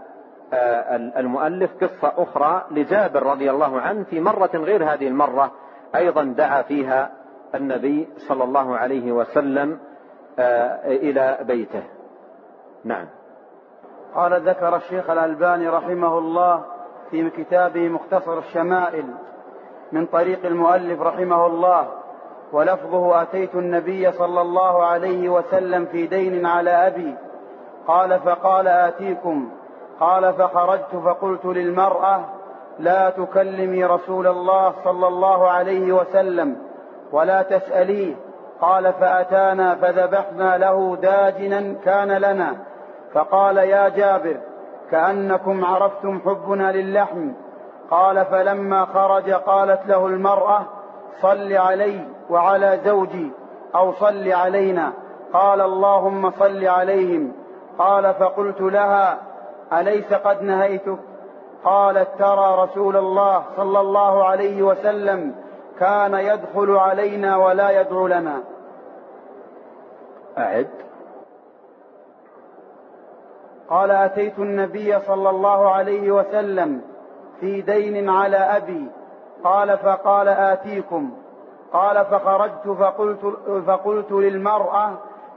آه، المؤلف قصة أخرى لجابر رضي الله عنه في مرة غير هذه المرة أيضا دعا فيها النبي صلى الله عليه وسلم آه، إلى بيته. نعم.
قال ذكر الشيخ الألباني رحمه الله في كتابه مختصر الشمائل من طريق المؤلف رحمه الله ولفظه أتيت النبي صلى الله عليه وسلم في دين على أبي قال فقال آتيكم. قال فخرجت فقلت للمرأة لا تكلمي رسول الله صلى الله عليه وسلم ولا تسأليه. قال فأتانا فذبحنا له داجنا كان لنا. فقال يا جابر كأنكم عرفتم حبنا للحم. قال فلما خرج قالت له المرأة صل علي وعلى زوجي أو صل علينا. قال اللهم صل عليهم. قال فقلت لها أليس قد نهيتك؟ قالت ترى رسول الله صلى الله عليه وسلم كان يدخل علينا ولا يدعو لنا.
أعد.
قال أتيت النبي صلى الله عليه وسلم في دين على أبي. قال فقال آتيكم. قال فخرجت فقلت, فقلت للمرأة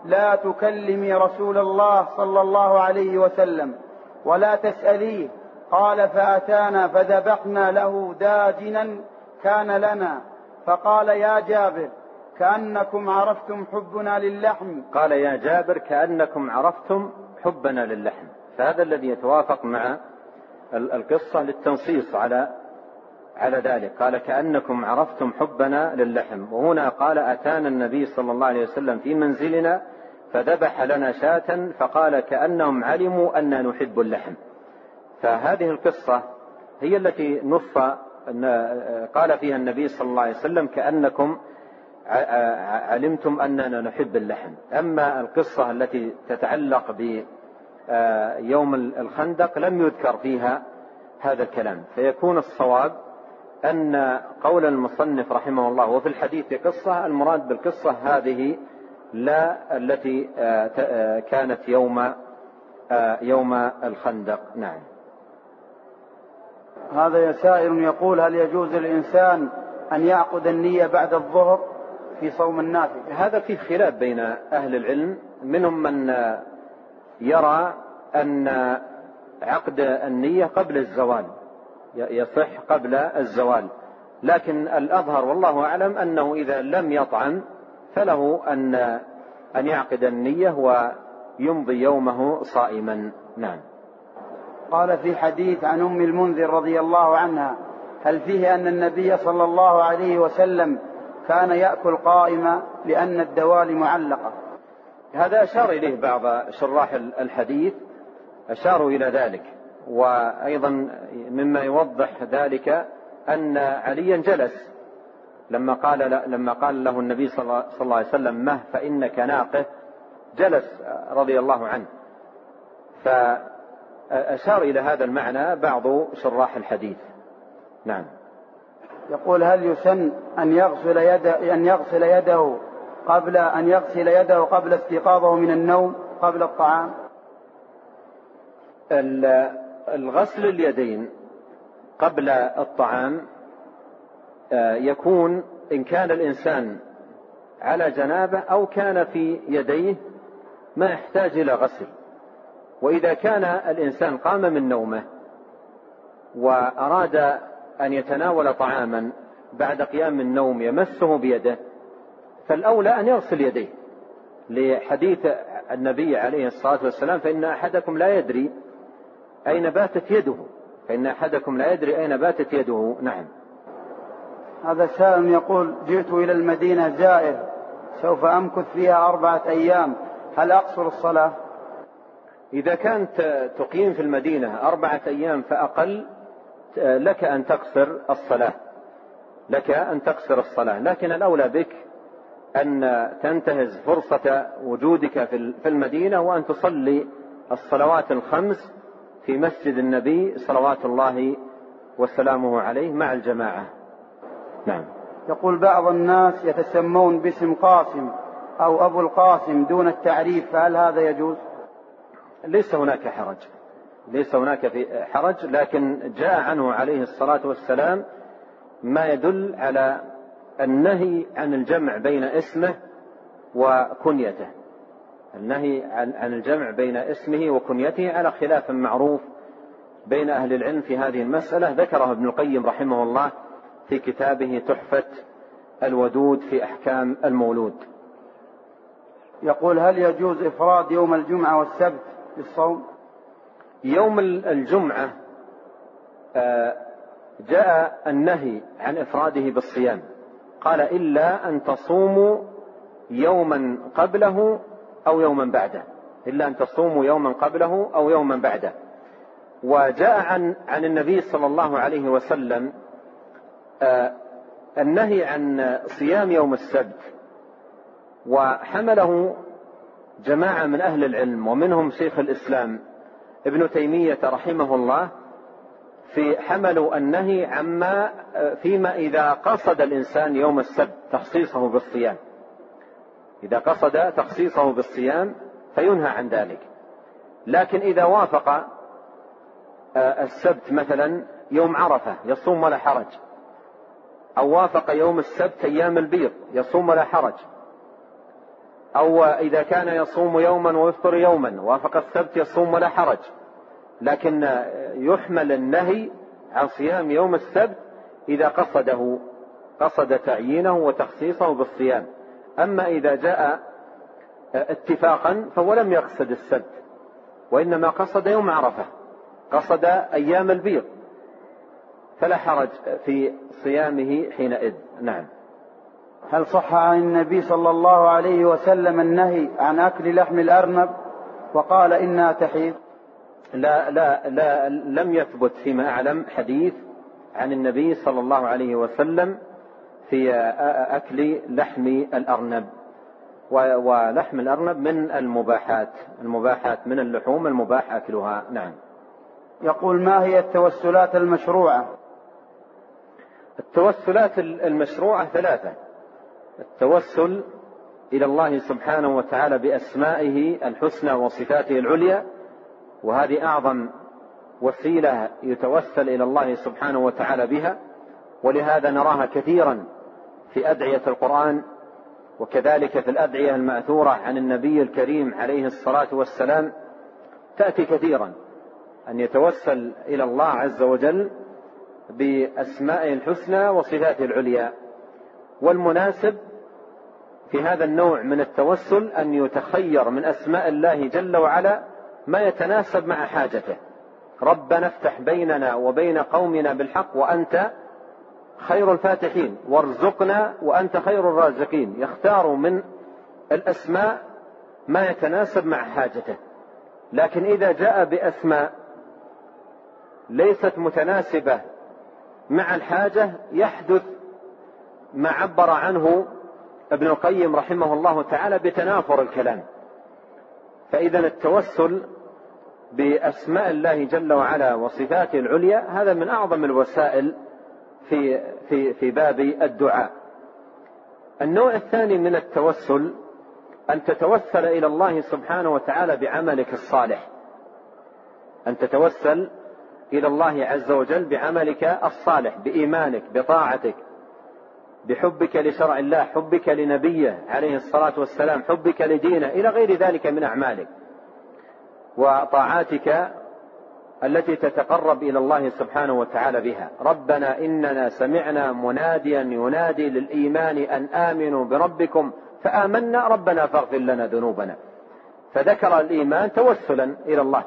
لا تكلمي رسول الله صلى الله عليه وسلم ولا تسأليه. قال فأتانا فذبحنا له داجنا كان لنا. فقال يا جابر كأنكم عرفتم حبنا للحم.
قال يا جابر كأنكم عرفتم حبنا للحم. فهذا الذي يتوافق مع القصة للتنصيص على على ذلك. قال كأنكم عرفتم حبنا للحم. وهنا قال أتانا النبي صلى الله عليه وسلم في منزلنا فذبح لنا شاة فقال كأنهم علموا أننا نحب اللحم. فهذه القصة هي التي نص قال فيها النبي صلى الله عليه وسلم كأنكم علمتم أننا نحب اللحم. أما القصة التي تتعلق بيوم الخندق لم يذكر فيها هذا الكلام. فيكون الصواب أن قول المصنف رحمه الله وفي الحديث قصة المراد بالقصة هذه لا التي آه، آه، كانت يوم آه، يوم الخندق. نعم.
هذا سائل يقول هل يجوز للإنسان أن يعقد النية بعد الظهر في صوم النافل
هذا فيه خلاف بين أهل العلم. منهم من يرى أن عقد النية قبل الزوال يصح قبل الزوال. لكن الأظهر والله أعلم أنه إذا لم يطعم فله أن أن يعقد النية ويمضي يومه صائما. نعم.
قال في حديث عن أم المنذر رضي الله عنها هل فيه أن النبي صلى الله عليه وسلم كان يأكل قائما لأن الدوال معلقة؟
هذا أشار إليه بعض شراح الحديث أشاروا إلى ذلك. وأيضا مما يوضح ذلك أن عليا جلس لما قال لما قال له النبي صلى الله عليه وسلم مه فإنك ناقه جلس رضي الله عنه. فأشار إلى هذا المعنى بعض شراح الحديث. نعم.
يقول هل يسن أن يغسل يده أن يغسل يده قبل أن يغسل يده قبل استيقاظه من النوم قبل الطعام؟
الغسل اليدين قبل الطعام آه، يكون إن كان الإنسان على جنابة أو كان في يديه ما يحتاج إلى غسل. وإذا كان الإنسان قام من نومه وأراد أن يتناول طعاما بعد قيام النوم يمسه بيده فالأولى أن يغسل يديه. لحديث النبي عليه الصلاة والسلام فإن أحدكم لا يدري أين باتت يده. فإن أحدكم لا يدري أين باتت يده. نعم.
هذا سائل يقول جئت إلى المدينة زائر سوف أمكث فيها أربعة أيام. هل أقصر الصلاة؟
إذا كانت تقيم في المدينة أربعة أيام فأقل لك أن تقصر الصلاة. لك أن تقصر الصلاة. لكن الأولى بك أن تنتهز فرصة وجودك في المدينة وأن تصلي الصلوات الخمس في مسجد النبي صلوات الله وسلامه عليه مع الجماعة. نعم.
يقول بعض الناس يتسمون باسم قاسم أو أبو القاسم دون التعريف فهل هذا يجوز؟
ليس هناك حرج. ليس هناك في حرج لكن جاء عنه عليه الصلاة والسلام ما يدل على النهي عن الجمع بين اسمه وكنيته. النهي عن الجمع بين اسمه وكنيته على خلاف معروف بين أهل العلم في هذه المسألة. ذكره ابن القيم رحمه الله في كتابه تحفة الودود في أحكام المولود.
يقول هل يجوز إفراد يوم الجمعة والسبت بالصوم
يوم الجمعة آه، جاء النهي عن إفراده بالصيام. قال إلا أن تصوموا يوما قبله أو يوما بعده. إلا أن تصوموا يوما قبله أو يوما بعده. وجاء عن عن النبي صلى الله عليه وسلم النهي عن صيام يوم السبت وحمله جماعة من أهل العلم ومنهم شيخ الإسلام ابن تيمية رحمه الله في حملوا النهي عما فيما إذا قصد الإنسان يوم السبت تخصيصه بالصيام. إذا قصد تخصيصه بالصيام فينهى عن ذلك. لكن إذا وافق آه، السبت مثلا يوم عرفة يصوم ولا حرج. أو وافق يوم السبت أيام البيض يصوم ولا حرج. أو إذا كان يصوم يوما ويفطر يوما وافق السبت يصوم ولا حرج. لكن يحمل النهي عن صيام يوم السبت إذا قصده قصد تعيينه وتخصيصه بالصيام. أما إذا جاء اتفاقا فهو لم يقصد السبت وإنما قصد يوم عرفة قصد أيام البيض. فلا حرج في صيامه حينئذ. نعم.
هل صح عن النبي صلى الله عليه وسلم النهي عن أكل لحم الأرنب وقال إنها تحيض؟
لا لا لا لم يثبت فيما أعلم حديث عن النبي صلى الله عليه وسلم في أكل لحم الأرنب. ولحم الأرنب من المباحات المباحات من اللحوم المباح أكلها. نعم.
يقول ما هي التوسلات المشروعة؟
التوسلات المشروعة ثلاثة. التوسل إلى الله سبحانه وتعالى بأسمائه الحسنى وصفاته العليا وهذه أعظم وسيلة يتوسل إلى الله سبحانه وتعالى بها. ولهذا نراها كثيرا في أدعية القرآن وكذلك في الأدعية المأثورة عن النبي الكريم عليه الصلاة والسلام. تأتي كثيرا أن يتوسل إلى الله عز وجل بأسمائه الحسنى وصفاته العليا. والمناسب في هذا النوع من التوسل أن يتخير من أسماء الله جل وعلا ما يتناسب مع حاجته. ربنا افتح بيننا وبين قومنا بالحق وأنت خير الفاتحين وارزقنا وأنت خير الرازقين. يختار من الأسماء ما يتناسب مع حاجته. لكن إذا جاء بأسماء ليست متناسبة مع الحاجة يحدث ما عبر عنه ابن القيم رحمه الله تعالى بتنافر الكلام فإذا التوسل بأسماء الله جل وعلا وصفاته العليا هذا من أعظم الوسائل في في في باب الدعاء. النوع الثاني من التوسل أن تتوسل إلى الله سبحانه وتعالى بعملك الصالح. أن تتوسل إلى الله عز وجل بعملك الصالح بإيمانك بطاعتك بحبك لشرع الله حبك لنبيه عليه الصلاة والسلام حبك لدينه إلى غير ذلك من أعمالك. وطاعاتك التي تتقرب إلى الله سبحانه وتعالى بها. ربنا إننا سمعنا مناديا ينادي للإيمان أن آمنوا بربكم فآمنا ربنا فاغفر لنا ذنوبنا. فذكر الإيمان توسلا إلى الله.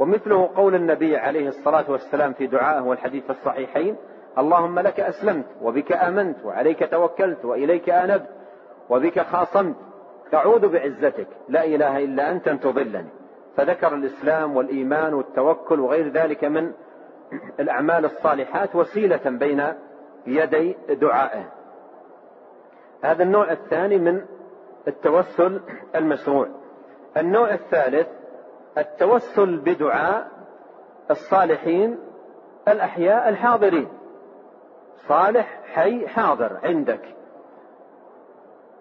ومثله قول النبي عليه الصلاة والسلام في دعائه والحديث الصحيحين اللهم لك أسلمت وبك آمنت وعليك توكلت وإليك آنبت وبك خاصمت أعوذ بعزتك لا إله إلا أنت أن تضلني. فذكر الإسلام والإيمان والتوكل وغير ذلك من الأعمال الصالحات وسيلة بين يدي دعائه. هذا النوع الثاني من التوسل المشروع النوع الثالث التوسل بدعاء الصالحين الأحياء الحاضرين. صالح حي حاضر عندك.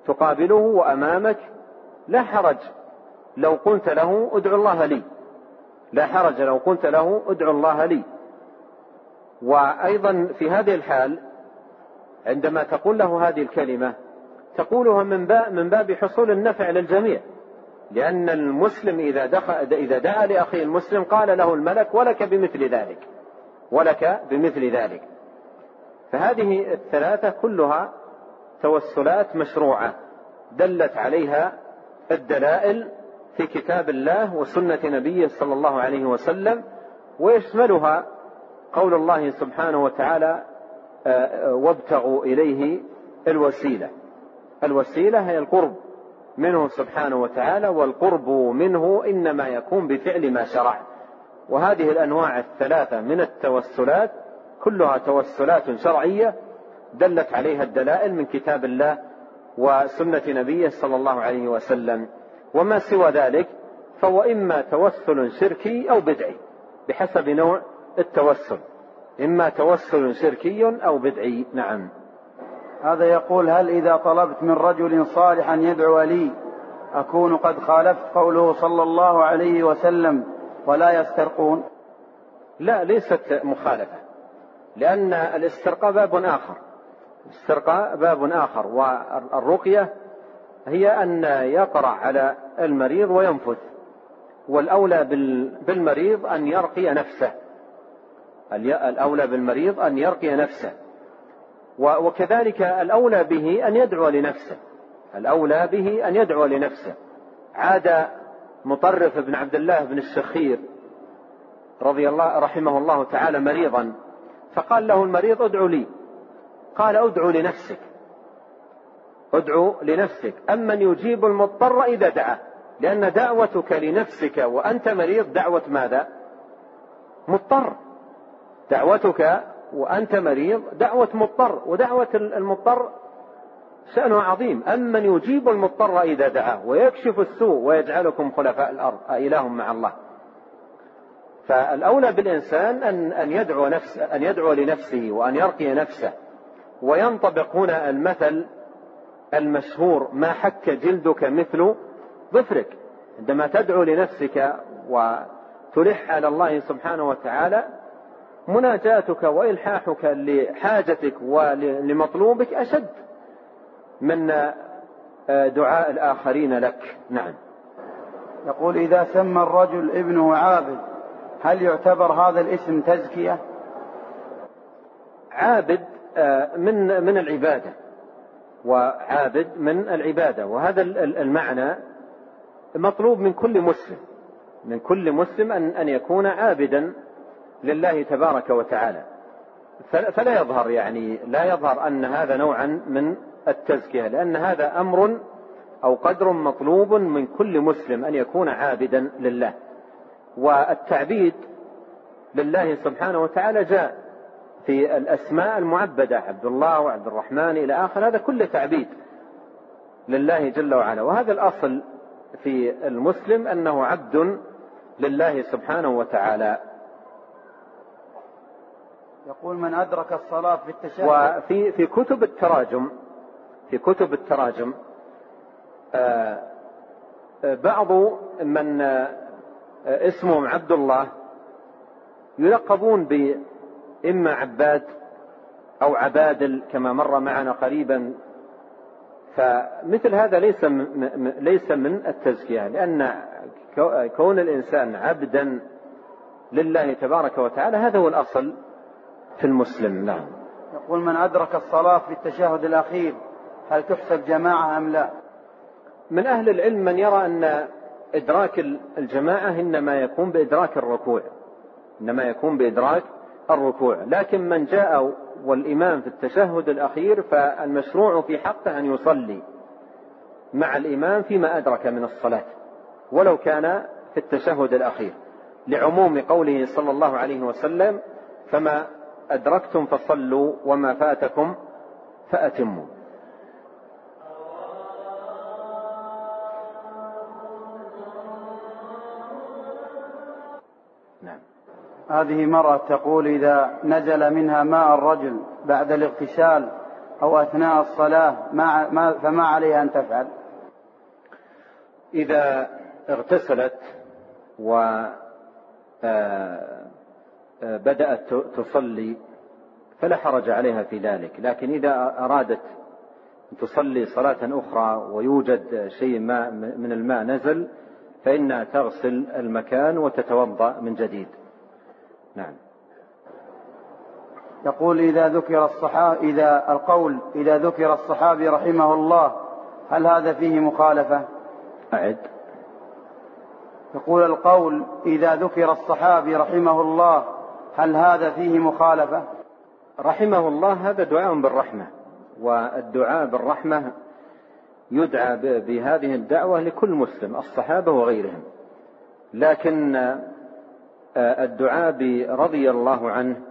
تقابله وأمامك لا حرج. لو قلت له ادعو الله لي. لا حرج لو قلت له ادعو الله لي. وأيضا في هذه الحال عندما تقول له هذه الكلمة تقولها من باب, من باب حصول النفع للجميع. لأن المسلم إذا, دخل إذا دعا لأخيه المسلم قال له الملك ولك بمثل ذلك. ولك بمثل ذلك. فهذه الثلاثة كلها توسلات مشروعة دلت عليها الدلائل في كتاب الله وسنة نبيه صلى الله عليه وسلم ويشملها قول الله سبحانه وتعالى آه، آه، وابتغوا إليه الوسيلة. الوسيلة هي القرب. منه سبحانه وتعالى والقرب منه إنما يكون بفعل ما شرع. وهذه الأنواع الثلاثة من التوسلات كلها توسلات شرعية دلت عليها الدلائل من كتاب الله وسنة نبيه صلى الله عليه وسلم. وما سوى ذلك فهو إما توسل شركي أو بدعي بحسب نوع التوسل. إما توسل شركي أو بدعي نعم.
هذا يقول هل إذا طلبت من رجل صالحا يدعو لي أكون قد خالفت قوله صلى الله عليه وسلم ولا يسترقون؟
لا ليست مخالفة لأن الاسترقاء باب آخر. الاسترقاء باب آخر والرقية هي أن يقرأ على المريض وينفث والأولى بالمريض أن يرقي نفسه. الأولى بالمريض أن يرقي نفسه. وكذلك الأولى به أن يدعو لنفسه. الأولى به أن يدعو لنفسه. عاد مطرف بن عبد الله بن الشخير رضي الله رحمه الله تعالى مريضا فقال له المريض ادعو لي. قال ادعو لنفسك. ادعو لنفسك. أمن يجيب المضطر إذا دعا لأن دعوتك لنفسك وأنت مريض دعوة ماذا؟ مضطر. دعوتك وأنت مريض دعوة مضطر ودعوة المضطر شأنه عظيم. أمن يجيب المضطر إذا دعاه ويكشف السوء ويجعلكم خلفاء الأرض أإله مع الله. فالأولى بالإنسان أن أن يدعو نفس أن يدعو لنفسه وأن يرقي نفسه. وينطبق هنا المثل المشهور ما حك جلدك مثل ظفرك عندما تدعو لنفسك وتلح على الله سبحانه وتعالى مناجاتك وإلحاحك لحاجتك ولمطلوبك أشد من دعاء الآخرين لك. نعم.
يقول إذا سمى الرجل ابنه عابد هل يعتبر هذا الاسم تزكية؟
عابد آه، من من العبادة وعابد من العبادة وهذا المعنى مطلوب من كل مسلم من كل مسلم أن أن يكون عابدا. لله تبارك وتعالى. فلا يظهر يعني لا يظهر أن هذا نوعا من التزكية لأن هذا أمر أو قدر مطلوب من كل مسلم أن يكون عابدا لله. والتعبيد لله سبحانه وتعالى جاء في الأسماء المعبدة عبد الله وعبد الرحمن إلى آخر هذا كله تعبيد لله جل وعلا. وهذا الأصل في المسلم أنه عبد لله سبحانه وتعالى.
يقول من أدرك الصلاة في التشهد
وفي في كتب التراجم في كتب التراجم آه، آه، بعض من آه، اسمهم عبد الله يلقبون بإما عباد أو عبادل كما مر معنا قريبا. فمثل هذا ليس ليس من التزكية لأن كون الإنسان عبدا لله تبارك وتعالى هذا هو الأصل. في المسلم نعم.
يقول من أدرك الصلاة في التشهد الأخير هل تحسب جماعة أم لا؟
من أهل العلم من يرى أن إدراك الجماعة إنما يكون بإدراك الركوع إنما يكون بإدراك الركوع. لكن من جاء والإمام في التشهد الأخير فالمشروع في حقه أن يصلي مع الإمام فيما أدرك من الصلاة ولو كان في التشهد الأخير. لعموم قوله صلى الله عليه وسلم فما أدركتم فصلوا وما فاتكم فأتموا.
نعم. هذه مرة تقول إذا نزل منها ماء الرجل بعد الاغتسال أو أثناء الصلاة ما ما فما عليها أن تفعل؟
إذا اغتسلت و آه، بدأت تصلي فلا حرج عليها في ذلك لكن إذا أرادت أن تصلي صلاة أخرى ويوجد شيء ماء من الماء نزل فإنها تغسل المكان وتتوضأ من جديد. نعم.
يقول إذا ذكر الصحابي إذا القول إذا ذكر الصحابي رحمه الله هل هذا فيه مخالفة؟
أعد.
يقول القول إذا ذكر الصحابي رحمه الله هل هذا فيه مخالفة؟
رحمه الله هذا دعاء بالرحمة. والدعاء بالرحمة يدعى بهذه الدعوة لكل مسلم الصحابة وغيرهم. لكن آه، الدعاء برضي الله عنه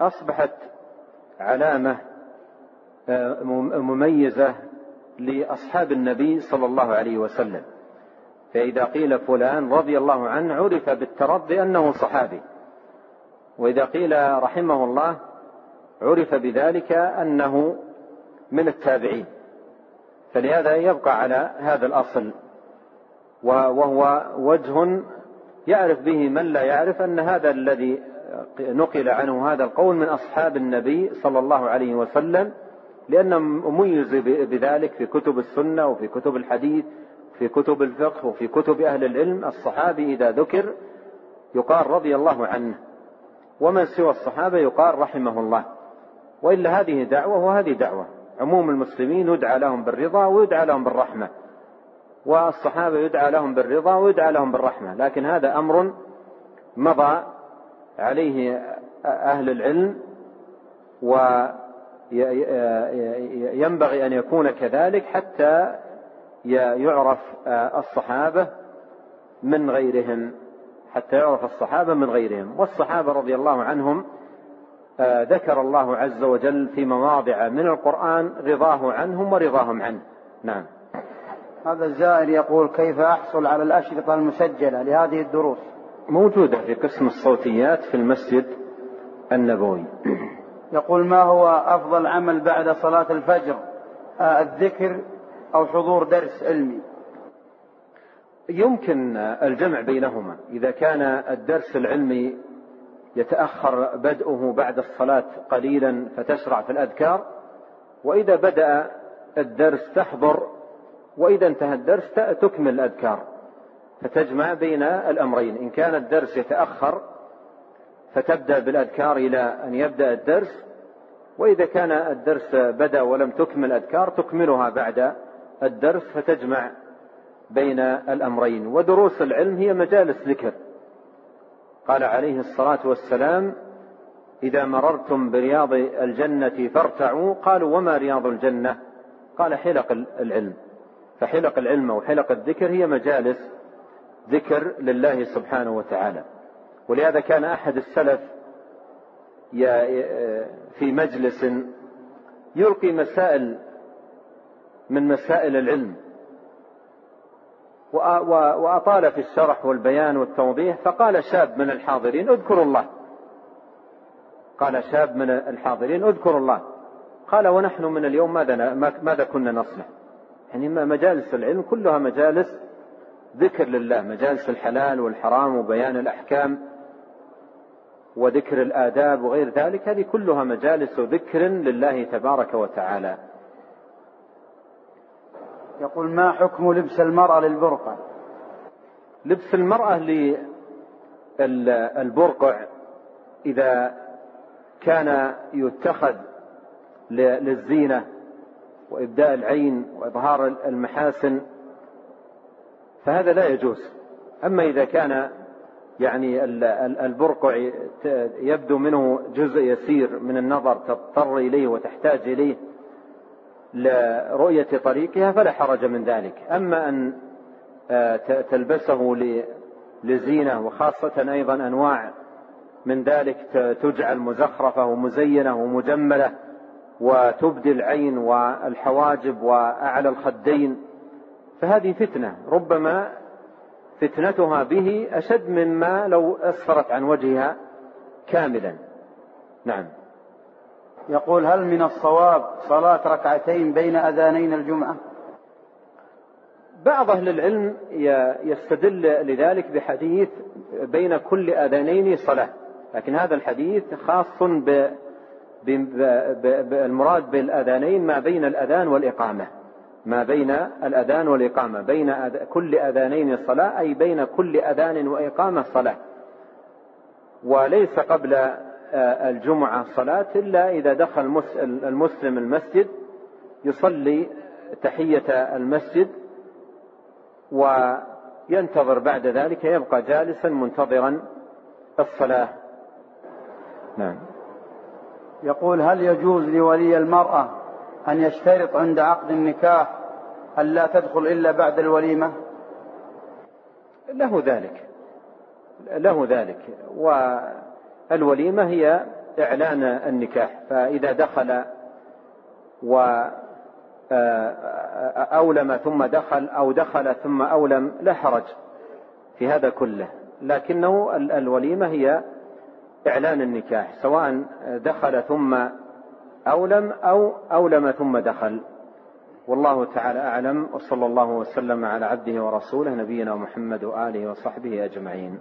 أصبحت علامة آه، مميزة لأصحاب النبي صلى الله عليه وسلم. فإذا قيل فلان رضي الله عنه عرف بالترضي أنه صحابي. وإذا قيل رحمه الله عرف بذلك أنه من التابعين. فلهذا يبقى على هذا الأصل. وهو وجه يعرف به من لا يعرف أن هذا الذي نقل عنه هذا القول من أصحاب النبي صلى الله عليه وسلم لأنه مميز بذلك في كتب السنة وفي كتب الحديث في كتب الفقه وفي كتب أهل العلم. الصحابي إذا ذكر يقال رضي الله عنه. ومن سوى الصحابة يقال رحمه الله. وإلا هذه دعوة وهذه دعوة. عموم المسلمين يدعى لهم بالرضا ويدعى لهم بالرحمة. والصحابة يدعى لهم بالرضا ويدعى لهم بالرحمة. لكن هذا أمر مضى عليه أهل العلم وينبغي أن يكون كذلك حتى يعرف الصحابة من غيرهم. حتى يعرف الصحابة من غيرهم. والصحابة رضي الله عنهم ذكر الله عز وجل في مواضع من القرآن رضاه عنهم ورضاهم عنه. نعم.
هذا الزائر يقول كيف أحصل على الأشرطة المسجلة لهذه الدروس؟
موجودة في قسم الصوتيات في المسجد النبوي.
يقول ما هو أفضل عمل بعد صلاة الفجر؟ آه، الذكر أو حضور درس علمي؟
يمكن الجمع بينهما. إذا كان الدرس العلمي يتأخر بدءه بعد الصلاة قليلا فتشرع في الأذكار وإذا بدأ الدرس تحضر وإذا انتهى الدرس تكمل الأذكار. فتجمع بين الأمرين. إن كان الدرس يتأخر فتبدأ بالأذكار إلى أن يبدأ الدرس وإذا كان الدرس بدأ ولم تكمل أذكار تكملها بعد الدرس فتجمع بين الأمرين ودروس العلم هي مجالس ذكر. قال عليه الصلاة والسلام إذا مررتم برياض الجنة فارتعوا. قالوا وما رياض الجنة؟ قال حلق العلم. فحلق العلم وحلق الذكر هي مجالس ذكر لله سبحانه وتعالى. ولهذا كان أحد السلف في مجلس يلقي مسائل من مسائل العلم. وأطال في الشرح والبيان والتوضيح فقال شاب من الحاضرين اذكروا الله. قال شاب من الحاضرين اذكروا الله. قال ونحن من اليوم ماذا ماذا كنا نصنع؟ يعني مجالس العلم كلها مجالس ذكر لله مجالس الحلال والحرام وبيان الأحكام وذكر الآداب وغير ذلك هذه كلها مجالس ذكر لله تبارك وتعالى.
يقول ما حكم لبس المرأة للبرقع؟
لبس المرأة للبرقع إذا كان يتخذ للزينة وإبداء العين وإظهار المحاسن فهذا لا يجوز. أما إذا كان يعني البرقع يبدو منه جزء يسير من النظر تضطر إليه وتحتاج إليه لرؤية طريقها فلا حرج من ذلك. أما أن آه، تلبسه لزينة وخاصة أيضا أنواع من ذلك تجعل مزخرفة ومزينة ومجملة وتبدي العين والحواجب وأعلى الخدين فهذه فتنة. ربما فتنتها به أشد مما لو أسفرت عن وجهها كاملا. نعم.
يقول هل من الصواب صلاة ركعتين بين أذانين الجمعة؟
بعض أهل العلم يستدل لذلك بحديث بين كل أذانين صلاة لكن هذا الحديث خاص ب المراد بالأذانين ما بين الأذان والإقامة. ما بين الأذان والإقامة بين كل أذانين صلاة أي بين كل أذان وإقامة صلاة. وليس قبل الجمعة صلاة إلا إذا دخل المسلم المسجد يصلي تحية المسجد وينتظر بعد ذلك يبقى جالسا منتظرا الصلاة.
نعم. يقول هل يجوز لولي المرأة أن يشترط عند عقد النكاح أن لا تدخل إلا بعد الوليمة؟
له ذلك. له ذلك. والوليمة هي إعلان النكاح فإذا دخل و آه، أولم ثم دخل أو دخل ثم أولم لا حرج في هذا كله لكنه الوليمة هي إعلان النكاح سواء دخل ثم أولم أو أولم ثم دخل. والله تعالى أعلم وصلى الله وسلم على عبده ورسوله نبينا محمد وآله وصحبه أجمعين.